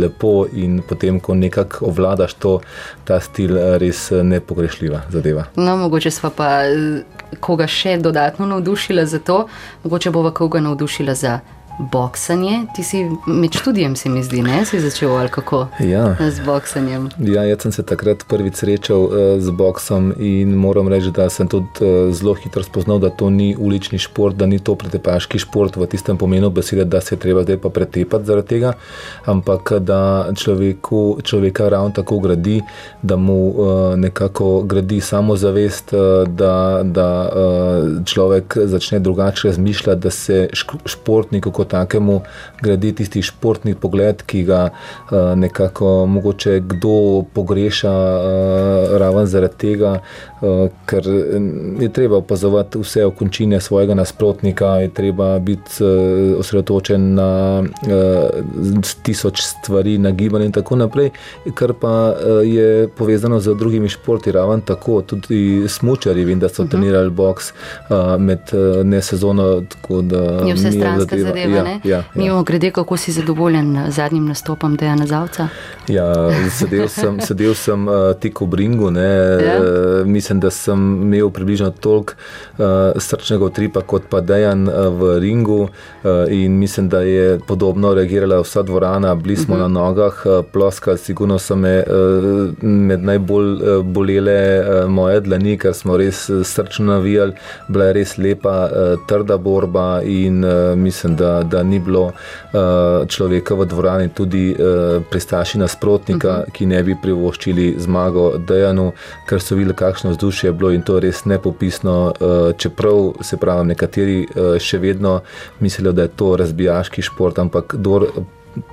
lepo in potem, ko nekako ovladaš to, ta stil, res nepogrešljiva zadeva. No, mogoče sva pa eh, koga še dodatno navdušila za to, mogoče bova koga navdušila za boksanje. Ti si med študijem, se mi zdi, ne? Si začel ali kako Ja. z boksanjem. Ja, jaz sem se takrat prvič srečal uh, z boksom in moram reči, da sem tudi uh, zelo hitro spoznal, da to ni ulični šport, da ni to pretepaški šport v tistem pomenu besede, da se je treba zdaj pa pretepati zaradi tega, ampak da človeku, človeka ravno tako gradi, da mu uh, nekako gradi samozavest, uh, da, da uh, človek začne drugače razmišljati, da se šk- športniku kot takemu gradi tisti športni pogled, ki ga uh, nekako mogoče kdo pogreša uh, raven zaradi tega, uh, ker mm, je treba opazovati vse okončine svojega nasprotnika, je treba biti uh, osredotočen na uh, tisoč stvari, na gibanje in tako naprej, kar pa uh, je povezano z drugimi športi, raven tako, tudi smučari, vem, da so uh -huh. trenirali boks uh, med uh, ne sezono, tako da Je vse stranska zadeva, ja? Ja, ja. Mimo grede, kako si zadovoljen z zadnjim nastopom Dejana Zavca? Ja, sedel sem, sedel sem uh, tik ob ringu. Ne, Ja. uh, mislim, da sem imel približno toliko uh, srčnega utripa kot pa Dejan uh, v ringu uh, in mislim, da je podobno reagirala vsa dvorana, bili smo uh -huh. na nogah, uh, ploskali, sigurno so me uh, med najbolj uh, bolele uh, moje dlani, ker smo res srčno navijali, bila je res lepa, uh, trda borba in uh, mislim, da, da ni bilo uh, človeka v dvorani, tudi uh, pristaši nasprotnika, uh -huh. ki ne bi privoščili zmago Dejanu, ker so videli, kakšno vzdušje je bilo in to je res nepopisno. Uh, čeprav se pravi, nekateri uh, še vedno mislijo, da je to razbijaški šport, ampak kdor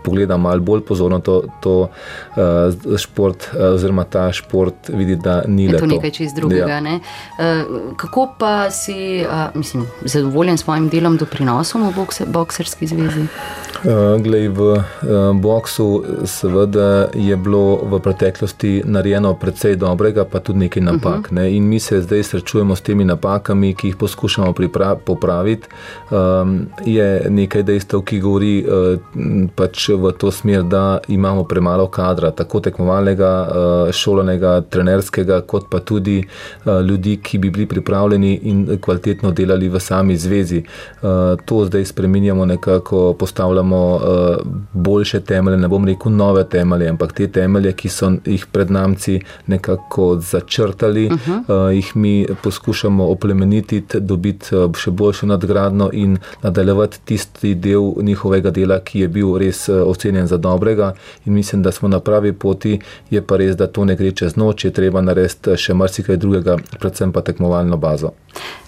pogleda malo bolj pozorno to, to uh, šport, uh, oziroma ta šport, vidi, da ni Je le to to. nekaj čist drugega. Ja. Ja. Kako pa si uh, mislim, zadovoljen s svojim delom, doprinosom v bokse, bokserski zvezi? Uh, glej, v uh, boksu seveda je bilo v preteklosti narejeno precej dobrega, pa tudi nekaj napak. Uh -huh. ne? In mi se zdaj srečujemo s temi napakami, ki jih poskušamo popraviti. Um, je nekaj dejstev, ki govori uh, pač v to smer, da imamo premalo kadra, tako tekmovalnega, uh, šolanega, trenerskega, kot pa tudi uh, ljudi, ki bi bili pripravljeni in kvalitetno delali v sami zvezi. Uh, to zdaj spreminjamo, nekako postavljamo boljše temelje, ne bom rekel nove temelje, ampak te temelje, ki so jih pred namci nekako začrtali, uh -huh. uh, jih mi poskušamo oplemeniti, dobiti še boljšo nadgradno in nadaljevati tisti del njihovega dela, ki je bil res uh, ocenjen za dobrega. In mislim, da smo na pravi poti, je pa res, da to ne gre čez noč, je treba narediti še marsikaj drugega, predvsem pa tekmovalno bazo.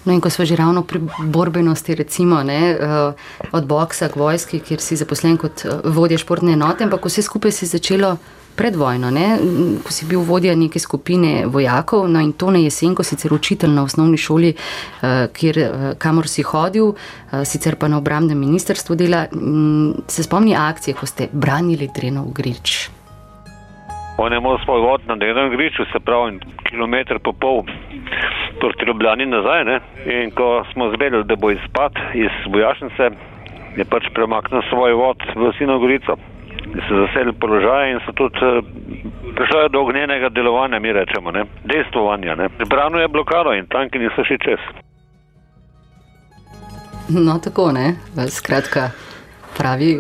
No, in ko smo že ravno pri borbenosti, recimo ne, eh, od boksa k vojski, kjer si zaposlen kot eh, vodja športne enote, ampak vse skupaj je začelo pred vojno, ne, ko si bil vodja neke skupine vojakov, no in to na jesen, ko sicer učitelj na osnovni šoli, eh, kjer, eh, kamor si hodil, eh, sicer pa na obramnem ministrstvu dela, m, se spomni akcije, ko ste branili Drenov grič. On je moral svoj vod na enem griču, se pravi, kilometr pa pol proti Ljubljani nazaj. Ne? In ko smo zvedeli, da bo izpad iz vojašnice, je pač premaknil svoj vod v Sinogorico. So zasedli položaje in so tudi eh, prišlo do ognjenega delovanja, mi rečemo, ne, dejstvovanja. Ne. Zbrano je blokado in tanki niso šli čez. No, tako ne, skratka, pravi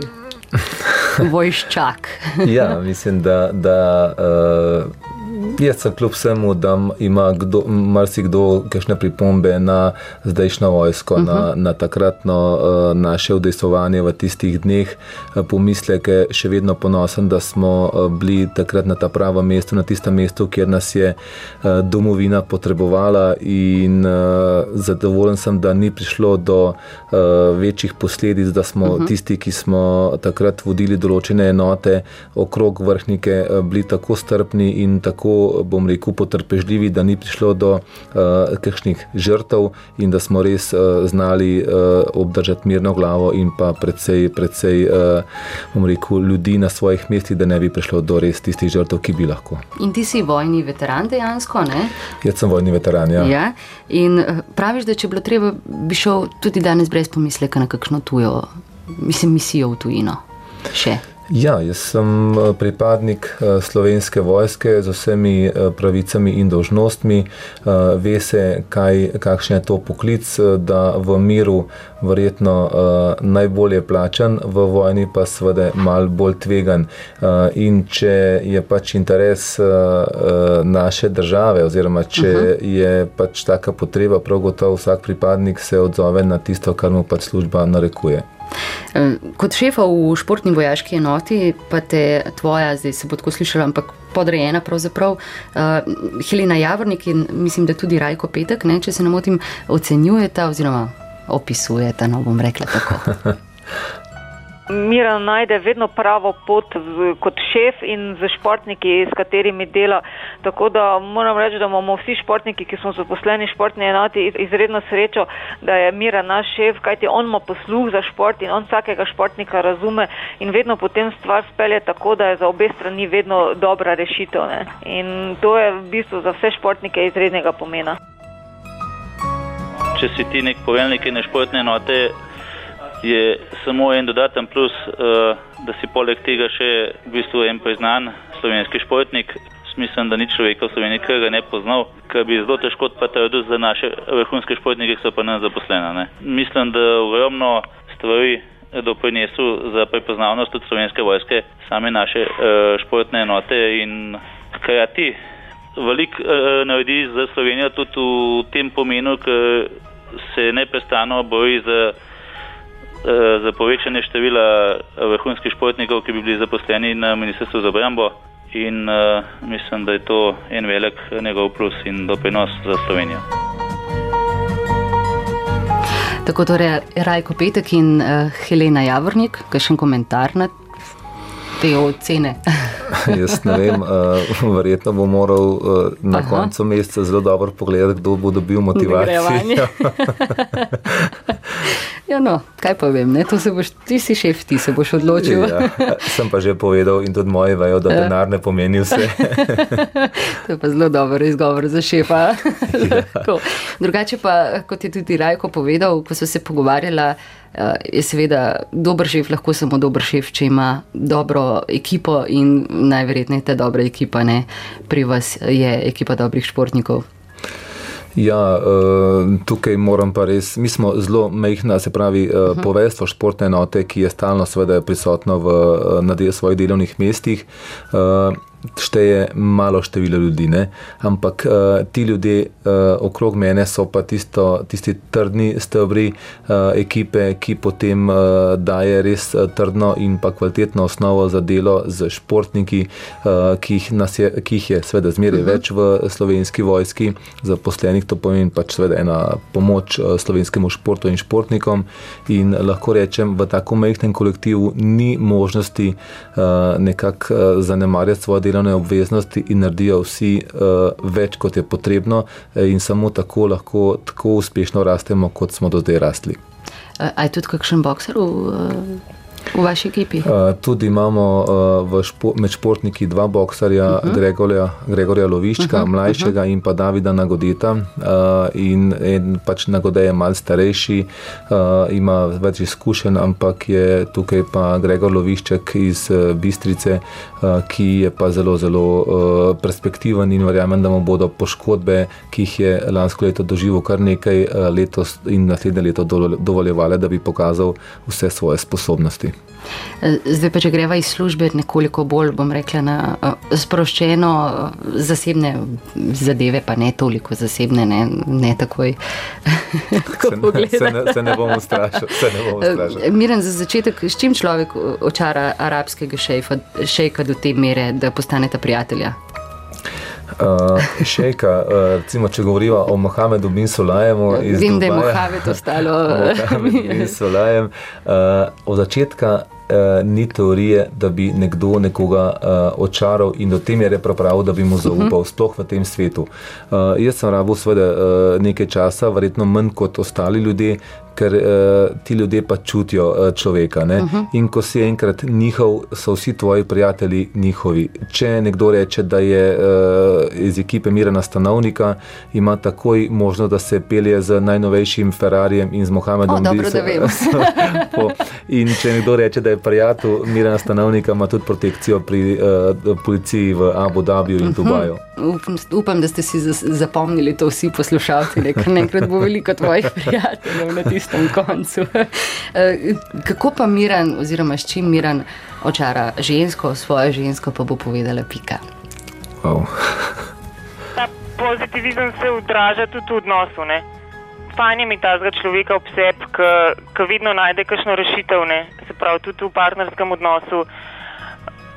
vojščak. ja, mislim, da. da uh, Jaz sem kljub vsemu, da ima kdo, marsikdo kakšne pripombe na zdajšnjo vojsko, uh -huh. na, mhm. na takratno uh, naše udejstvovanje v tistih dneh, uh, pomisleke, še vedno ponosen, da smo uh, bili takrat na ta pravo mesto, na tistem mestu, kjer nas je uh, domovina potrebovala in uh, zadovoljen sem, da ni prišlo do uh, večjih posledic, da smo uh mhm. -huh. tisti, ki smo takrat vodili določene enote okrog vrhnike, uh, bili tako strpni in tako bom rekel, potrpežljivi, da ni prišlo do uh, kakšnih žrtev in da smo res uh, znali uh, obdržati mirno glavo in pa predvsej, predvsej uh, bom rekel, ljudi na svojih mestih, da ne bi prišlo do res tistih žrtev, ki bi lahko. In ti si vojni veteran dejansko, ne? Jaz sem vojni veteran, ja. ja. In praviš, da če bilo treba, bi šel tudi danes brez pomisleka na kakšno tujo, mislim, misijo v tujino. Še. Ja, jaz sem eh, pripadnik eh, slovenske vojske z vsemi eh, pravicami in dožnostmi. Ve se, kaj, kakšen je to poklic, da v miru verjetno najbolje plačan, v vojni pa seveda mal bolj tvegan. In če je pač interes naše države, oziroma če uh -huh. je pač taka potreba, prav gotovo vsak pripadnik se odzove na tisto, kar mu pač služba narekuje. Kot šefa v športni vojaški enoti, pa te tvoja, zdaj se bo tako slišala, ampak podrejena pravzaprav uh, Helena Javornik in mislim, da tudi Rajko Petek, ne, če se ne motim, ocenjujeta oziroma opisujeta, no bom rekla tako. Mira najde vedno pravo pot v, kot šef in z športniki, s katerimi dela. Tako da moram reči, da imamo vsi športniki, ki smo zaposleni v športni enoti, izredno srečo, da je Mira naš šef, kajti on ima posluh za šport in on vsakega športnika razume in vedno potem stvar spelje tako, da je za obe strani vedno dobra rešitev. Ne? In to je v bistvu za vse športnike izrednega pomena. Če si ti nek poveljnik in športne enote, je samo en dodaten plus, uh, da si poleg tega še v bistvu en priznan slovenski športnik. Mislim, da ni človeka v Sloveniji, ki ga ne poznal, ker bi zelo težko odprl za naše vrhunske športnike, ki so pa nam zaposlene. Mislim, da ogromno stvari doprinesu za prepoznavnost tudi slovenske vojske, same naše uh, športne enote in hkrati veliko uh, naredi za Slovenijo tudi v tem pomenu, ker se neprestano boji za. Eh, za povečanje števila eh, vrhunskih športnikov, ki bi bili zaposleni na Ministrstvu za obrambo. In uh, mislim, da je to en velik njegov plus in doprinos za Slovenijo. Tako torej Rajko Petek in uh, Helena Javornik, kakšen komentar na te ocene? Jaz ne vem, uh, verjetno bo moral uh, na Aha. koncu meseca zelo dobro pogledati, kdo bo dobil motivacijo. Ja, no, kaj pa vem, boš, ti si šef, ti se boš odločil. Ja, sem pa že povedal in tudi moji vejo, da denar ne pomeni vse. to je pa zelo dober izgovor za šefa. Ja. Drugače pa, kot je tudi Rajko povedal, ko so se pogovarjala, je seveda dober šef lahko samo dober šef, če ima dobro ekipo in najverjetneje ta dobra ekipa, ne, pri vas je ekipa dobrih športnikov. Ja, eh, tukaj moram pa res, mi smo zelo mehna, se pravi, uh eh, -huh. Mhm. povestvo športne enote, ki je stalno seveda prisotno v, eh, na del svojih delovnih mestih šteje malo število ljudi, ne? ampak uh, ti ljudje uh, okrog mene so pa tisto, tisti trdni stebri uh, ekipe, ki potem uh, daje res trdno in pa kvalitetno osnovo za delo z športniki, uh, ki, jih je, ki jih je seveda zmeraj uh mhm. -huh. več v slovenski vojski, zaposlenih to pomeni pač seveda ena pomoč uh, slovenskemu športu in športnikom in lahko rečem, v tako majhnem kolektivu ni možnosti uh, nekako uh, zanemarjati svoje delo delovne obveznosti in naredijo vsi uh, več, kot je potrebno, eh, in samo tako lahko tako uspešno rastemo, kot smo do zdaj rasli. A je tudi kakšen bokser v uh, v vaši ekipi? Uh, tudi imamo uh, špo, med športniki dva boksarja, uh -huh. Gregorja, Gregorja Loviščka, uh -huh. mlajšega uh -huh. in pa Davida Nagodeta. Uh, in, in pač Nagode je mal starejši, uh, ima več izkušenj, ampak je tukaj pa Gregor Lovišček iz uh, Bistrice, uh, ki je pa zelo, zelo uh, perspektiven in verjamem, da mu bodo poškodbe, ki jih je lansko leto doživel kar nekaj uh, letos in naslednje leto dovoljevale, da bi pokazal vse svoje sposobnosti. Zdaj pa, če greva iz službe nekoliko bolj, bom rekla, na uh, sproščeno uh, zasebne zadeve, pa ne toliko zasebne, ne, ne takoj. se, se, ne, se ne bom ustrašil. Miren, za začetek, s čim človek očara arabskega šejfa, šejka do te mere, da postaneta prijatelja? Uh, šejka, uh, recimo, če govorimo o Mohamedu bin Sulajemu. Vem, Dubaja, da je Mohamed ostalo. Mohamed bin Sulajem. Uh, od začetka uh, ni teorije, da bi nekdo nekoga uh, očaral in do tem je repravil, da bi mu zaupal, uh -huh. sploh v tem svetu. Uh, jaz sem rabil seveda uh, nekaj časa, verjetno manj kot ostali ljudje, ker uh, ti ljudje pa čutijo uh, človeka. Uh mhm. -huh. In ko si enkrat njihov, so vsi tvoji prijatelji njihovi. Če nekdo reče, da je uh, iz ekipe Mirana Stanovnika, ima takoj možnost, da se pelje z najnovejšim Ferrarijem in z Mohamedom Disom. in če nekdo reče, da je prijatelj Mirana Stanovnika, ima tudi protekcijo pri uh, policiji v Abu Dhabiju in uh mhm. -huh. Dubaju. Upam, upam, da ste si zapomnili to vsi poslušalci, ker nekrat bo veliko tvojih prijateljev na tistem koncu. Eh, kako pa miren, oziroma s čim miren očara žensko, svojo žensko, pa bo povedala Pika. Wow. Ta pozitivizem se odraža tudi v odnosu. Ne? Fajn je mi ta zgled človeka ob sebi, ki vedno najde kakšno rešitev, ne? se pravi tudi v partnerskem odnosu.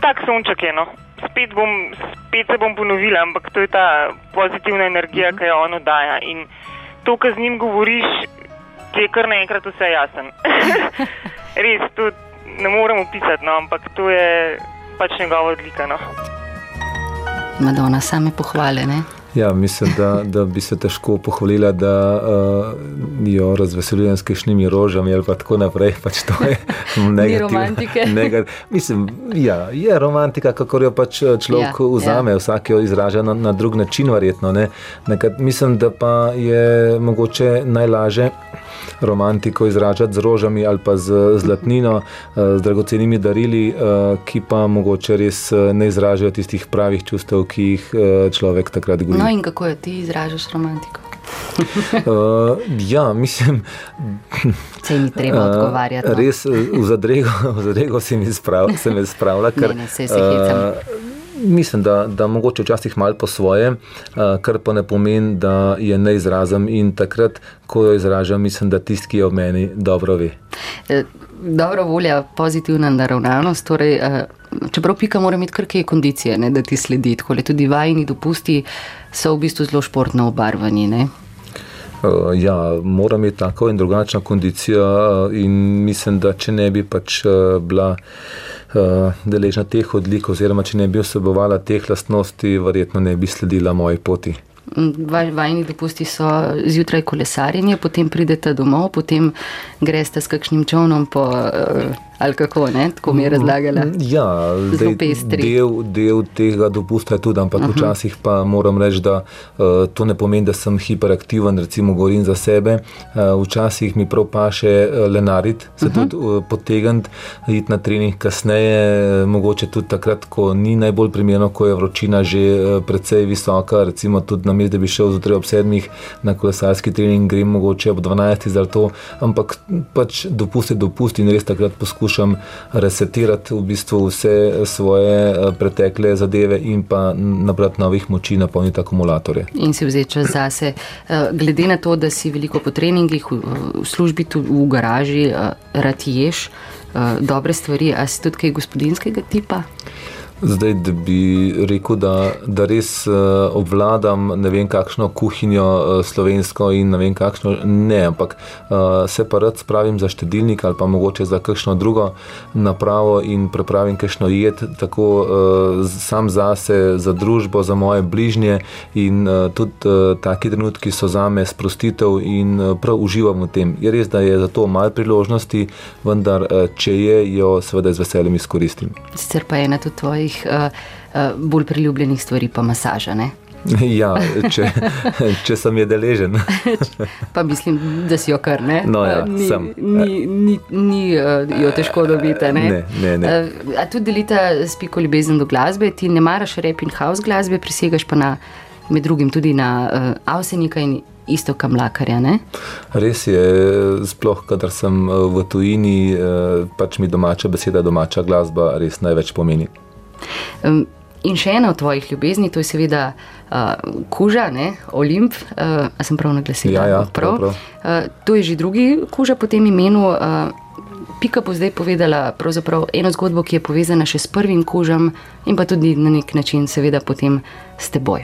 Tak sonček je. No? spet, bom, spet se bom ponovila, ampak to je ta pozitivna energija, ki jo on oddaja. In to, kar z njim govoriš, ti je kar naenkrat vse jasen. Res, to ne morem opisati, no, ampak to je pač njegova odlika. No. Madonna, same pohvale. Ne? Ja, mislim, da, da bi se težko pohvalila, da uh, jo razveseljujem s kišnimi rožami ali tako naprej. Pač to je negativno. Mislim, ja, je romantika, kako jo pač eh, človek ja, vzame, ja. vsak jo izraža na, na drug način, verjetno. Nekad, mislim, da pa je mogoče najlažje romantiko izražati z rožami ali pa z zlatnino, eh, z dragocenimi darili, ki pa mogoče res ne izražajo tistih pravih čustev, ki jih človek takrat govori. No, in kako je ti izražaš romantiko? uh, ja, mislim. Se mi treba uh, odgovarjati. No. Res, v zadrego, v zadrego se mi spravlja, ker ne, ne, se uh, mislim, da, da mogoče včasih malo po svoje, uh, kar pa ne pomeni, da je ne izrazim in takrat, ko jo izražam, mislim, da tisti, ki jo v meni dobro ve. Uh, dobra volja, pozitivna naravnanost. Torej, eh, čeprav pika mora imeti krke kondicije, ne, da ti sledi, tako da tudi vajni dopusti so v bistvu zelo športno obarvani. Ne. Uh, ja, mora imeti tako in drugačna kondicija, uh, in mislim, da če ne bi pač uh, bila uh, deležna teh odlik, oziroma če ne bi vsebovala teh lastnosti, verjetno ne bi sledila moji poti. Vajni dopusti so zjutraj kolesarjenje, potem pridete domov, potem greste s kakšnim čovnom po. Uh, ali kako ne, tako mi je razlagala. Ja, del, del tega dopusta je tudi, ampak uh -huh. včasih pa moram reči, da uh, to ne pomeni, da sem hiperaktiven, recimo govorim za sebe. Uh, včasih mi prav paše uh, lenarit, se uh -huh. tudi uh, potegniti, iti na trening kasneje, mogoče tudi takrat, ko ni najbolj primerno, ko je vročina že uh, precej visoka, recimo tudi na mestu, da bi šel zjutraj ob sedmih na kolesarski trening, grem mogoče ob 12 za to, ampak pač dopust je dopust in res takrat poskušam poskušam resetirati v bistvu vse svoje eh, pretekle zadeve in pa nabrati novih moči, napolniti akumulatorje. In si vzeti čas zase. Eh, glede na to, da si veliko po treningih, v službi, v garaži, eh, rad ješ dobre stvari, a si tudi kaj gospodinskega tipa? Zdaj, da bi rekel, da, da res uh, obvladam ne vem kakšno kuhinjo uh, slovensko in ne vem kakšno, ne, ampak uh, se pa rad spravim za štedilnik ali pa mogoče za kakšno drugo napravo in prepravim kakšno jed, tako uh, sam zase, za družbo, za moje bližnje in uh, tudi uh, taki trenutki so za me sprostitev in uh, prav uživam v tem. Je res, da je za to malo priložnosti, vendar uh, če je, jo seveda z veseljem izkoristim. Sicer pa je ena tudi tvojih uh, uh, bolj priljubljenih stvari, pa masaža. Ne? Ja, če, če sem je deležen. pa mislim, da si jo kar ne. No, ja, ni, sem. ni, ni, ni uh, jo težko dobiti. Ne? Ne, ne, ne. A tudi delita spiko ljubezen do glasbe, ti ne maraš rep in house glasbe, prisegaš pa na, med drugim tudi na uh, Avsenika in isto kamlakarja. Ne? Res je, sploh kadar sem v tujini, pač mi domača beseda, domača glasba res največ pomeni. Um, in še ena od tvojih ljubezni, to je seveda uh, kuža, ne? Olimp, uh, a sem prav naglasila? Ja, ja, prav. prav, prav. Uh, to je že drugi kuža po tem imenu. Uh, Pika bo zdaj povedala eno zgodbo, ki je povezana še s prvim kužem in pa tudi na nek način, seveda, potem s teboj.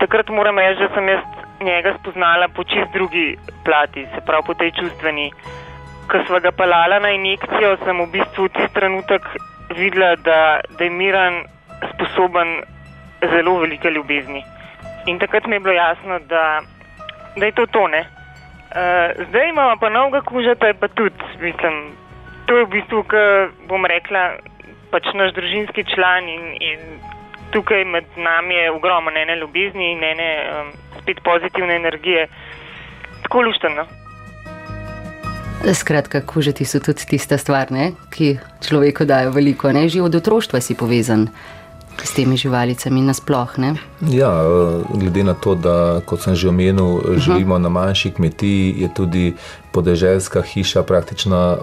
Takrat moram reči, da sem jaz njega spoznala po čist drugi plati, se pravi po tej čustveni. Ko smo ga pelala na injekcijo, sem v bistvu tisti trenutek videla, da, da je Miran sposoben zelo velike ljubezni. In takrat mi je bilo jasno, da, da je to tone. Uh, zdaj imamo pa novega kuža, to je pa tudi, mislim, to je v bistvu, ki bom rekla, pač naš družinski član in, in tukaj med nami je ogromno ene ljubezni in ene um, spet pozitivne energije. Tako lušteno. Skratka, kužeti so tudi tista stvar, ne, ki človeku dajo veliko. Ne? Že od otroštva si povezan s temi živalicami nasplošno. Ja, glede na to, da kot sem že omenil, živimo na manjši kmetiji, je tudi podeželska hiša praktično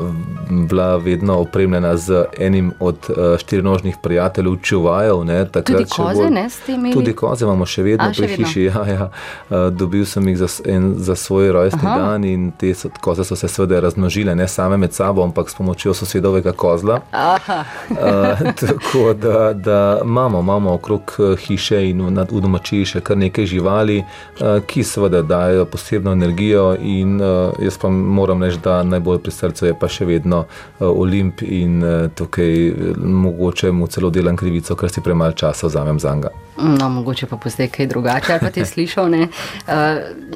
bila vedno opremljena z enim od uh, štirinožnih prijateljev, čuvajev. Ne, tudi koze, bolj, ne s temi? Tudi koze imamo še vedno A, pri še hiši. Ja, ja. Uh, dobil sem jih za, en, za svoj rojstni Aha. dan in te so, koze so se seveda razmnožile, ne same med sabo, ampak s pomočjo sosedovega kozla. Uh, tako da, da imamo, imamo okrog hiše in v, v domačiji še kar nekaj živali, uh, ki seveda dajo posebno energijo in uh, jaz pa moram reči, da najbolj pri srcu je pa še vedno uh, Olimp in uh, tukaj uh, mogoče mu celo delam krivico, ker si premalo časa vzamem za njega. No, mogoče pa pozdaj kaj drugače, ali pa ti slišal. Uh,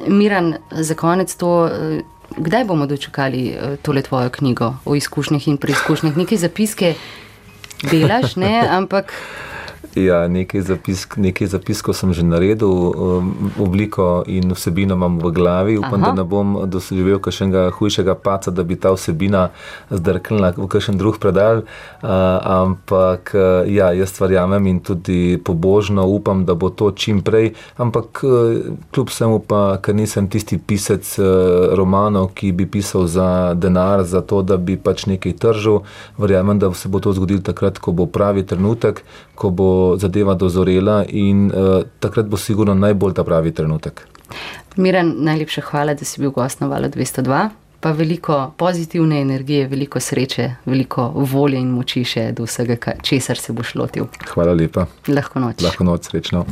Miran, za konec to. Uh, Kdaj bomo dočekali tole tvojo knjigo o izkušnjah in preizkušnjah? Nekaj zapiske delaš, ne? ampak Ja, nekaj, zapisk, nekaj zapiskov sem že naredil, um, obliko in vsebino imam v glavi. Upam, Aha. da ne bom doživel kakšnega hujšega paca, da bi ta vsebina zdrknila v kakšen drug predal. Uh, ampak ja, jaz verjamem in tudi pobožno upam, da bo to čim prej. Ampak kljub vsemu pa, ker nisem tisti pisec uh, romanov, ki bi pisal za denar, za to, da bi pač nekaj tržil, verjamem, da se bo to zgodilo takrat, ko bo pravi trenutek, ko bo zadeva dozorela in uh, takrat bo sigurno najbolj ta pravi trenutek. Miren, najlepša hvala, da si bil gost na valu 202. Pa veliko pozitivne energije, veliko sreče, veliko volje in moči še do vsega, česar se boš lotil. Hvala lepa. Lahko noč. Lahko noč, srečno.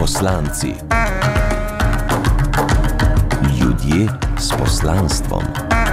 Poslanci. Ljudje s poslanstvom.